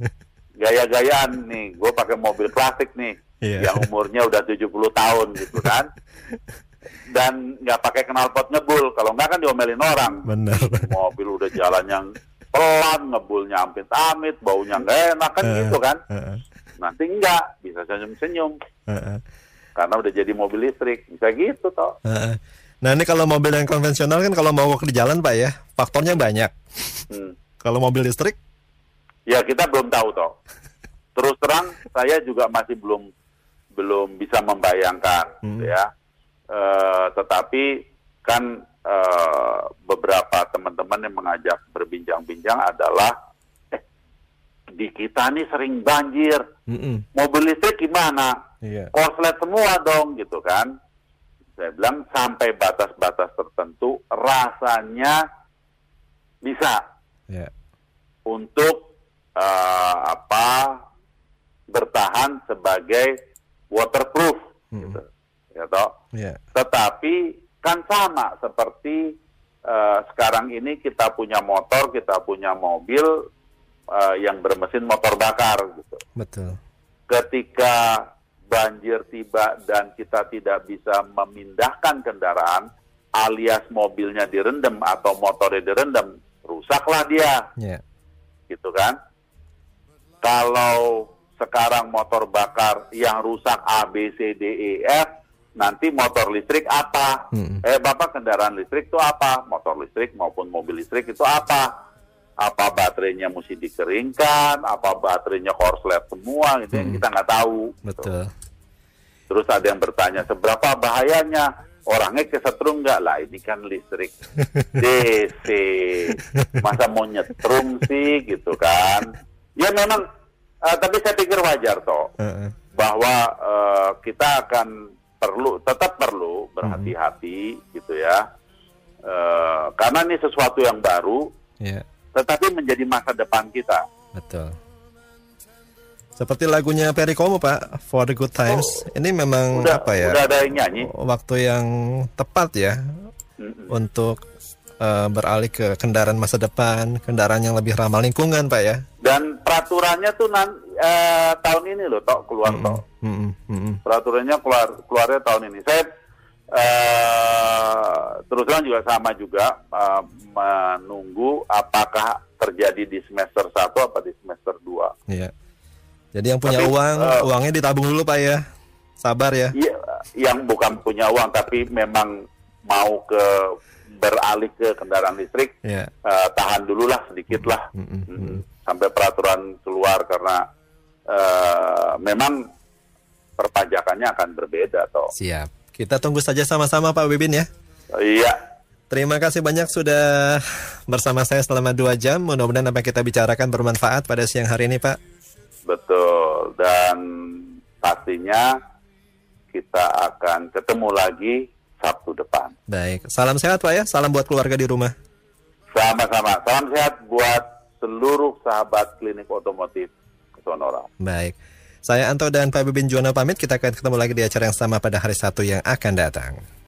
Gaya-gayaan nih gue pakai mobil klasik nih Iya. yang umurnya udah 70 tahun gitu kan. Dan nggak pakai knalpot ngebul kalau nggak kan diomelin orang. Benar. mobil udah jalan yang pelan ngebulnya amit-amit baunya nggak enak kan gitu kan Heeh. nanti enggak bisa senyum-senyum Heeh. karena udah jadi mobil listrik bisa gitu toh Heeh. Nah ini kalau mobil yang konvensional kan kalau mau di jalan Pak ya faktornya banyak. Hmm. Kalau mobil listrik ya kita belum tahu toh terus terang saya juga masih belum belum bisa membayangkan Hmm. gitu ya Eh, tetapi kan eh, beberapa teman-teman yang mengajak berbincang-bincang adalah eh, di kita nih sering banjir Mm-mm. mobil listrik gimana Iya. korslet semua dong gitu kan saya bilang sampai batas-batas tertentu rasanya bisa Ya. untuk eh, apa bertahan sebagai waterproof, gitu. ya toh. Ya. Tetapi kan sama seperti eh, sekarang ini kita punya motor, kita punya mobil eh, yang bermesin motor bakar, gitu. Betul. Ketika banjir tiba dan kita tidak bisa memindahkan kendaraan, alias mobilnya direndam atau motornya direndam, rusaklah dia Ya. gitu kan. Kalau sekarang motor bakar yang rusak A, B, C, D, E, F, nanti motor listrik apa? Mm. Eh, Bapak kendaraan listrik itu apa? Motor listrik maupun mobil listrik itu apa? Apa baterainya mesti dikeringkan? Apa baterainya korslet semua? Gitu yang kita nggak tahu. gitu. Betul. Terus ada yang bertanya, seberapa bahayanya? Orangnya kesetrum nggak? Lah ini kan listrik DC. Masa mau nyetrum sih gitu kan? Ya memang, eh, tapi saya pikir wajar toh. Heeh. Bahwa eh, kita akan perlu, tetap perlu berhati-hati gitu ya. Eh, karena ini sesuatu yang baru, Ya. tetapi menjadi masa depan kita. Betul. Seperti lagunya Perry Como Pak, For the Good Times. Ini memang Udah, apa ya? udah ada yang nyanyi. Waktu yang tepat ya Mm-mm. untuk eh, beralih ke kendaraan masa depan, kendaraan yang lebih ramah lingkungan, Pak ya. Dan peraturannya tuh nan, eh, tahun ini loh, toh keluar toh. Mm-mm, mm-mm. peraturannya keluar keluarnya tahun ini. Saya eh, terus terang juga sama juga eh, menunggu apakah terjadi di semester 1 apa di semester 2. Iya. Jadi yang punya Tapi, uang, eh, uangnya ditabung dulu, Pak ya. Sabar ya. Iya, yang bukan punya uang tapi memang mau ke beralih ke kendaraan listrik Iya. eh, tahan dulu lah sedikit lah Mm-mm, Mm-mm. sampai peraturan keluar karena eh, memang perpajakannya akan berbeda toh. Siap. Kita tunggu saja sama-sama Pak Bibin ya. Iya, Terima kasih banyak sudah bersama saya selama dua jam. Mudah-mudahan apa yang kita bicarakan bermanfaat pada siang hari ini, Pak. Betul, dan pastinya kita akan ketemu lagi Sabtu depan. Baik, salam sehat Pak ya. Salam buat keluarga di rumah. Sama-sama, salam sehat buat seluruh sahabat klinik otomotif Sonora. Baik. Saya Anto dan Pak Bibin Juwana pamit. Kita akan ketemu lagi di acara yang sama pada hari Sabtu yang akan datang.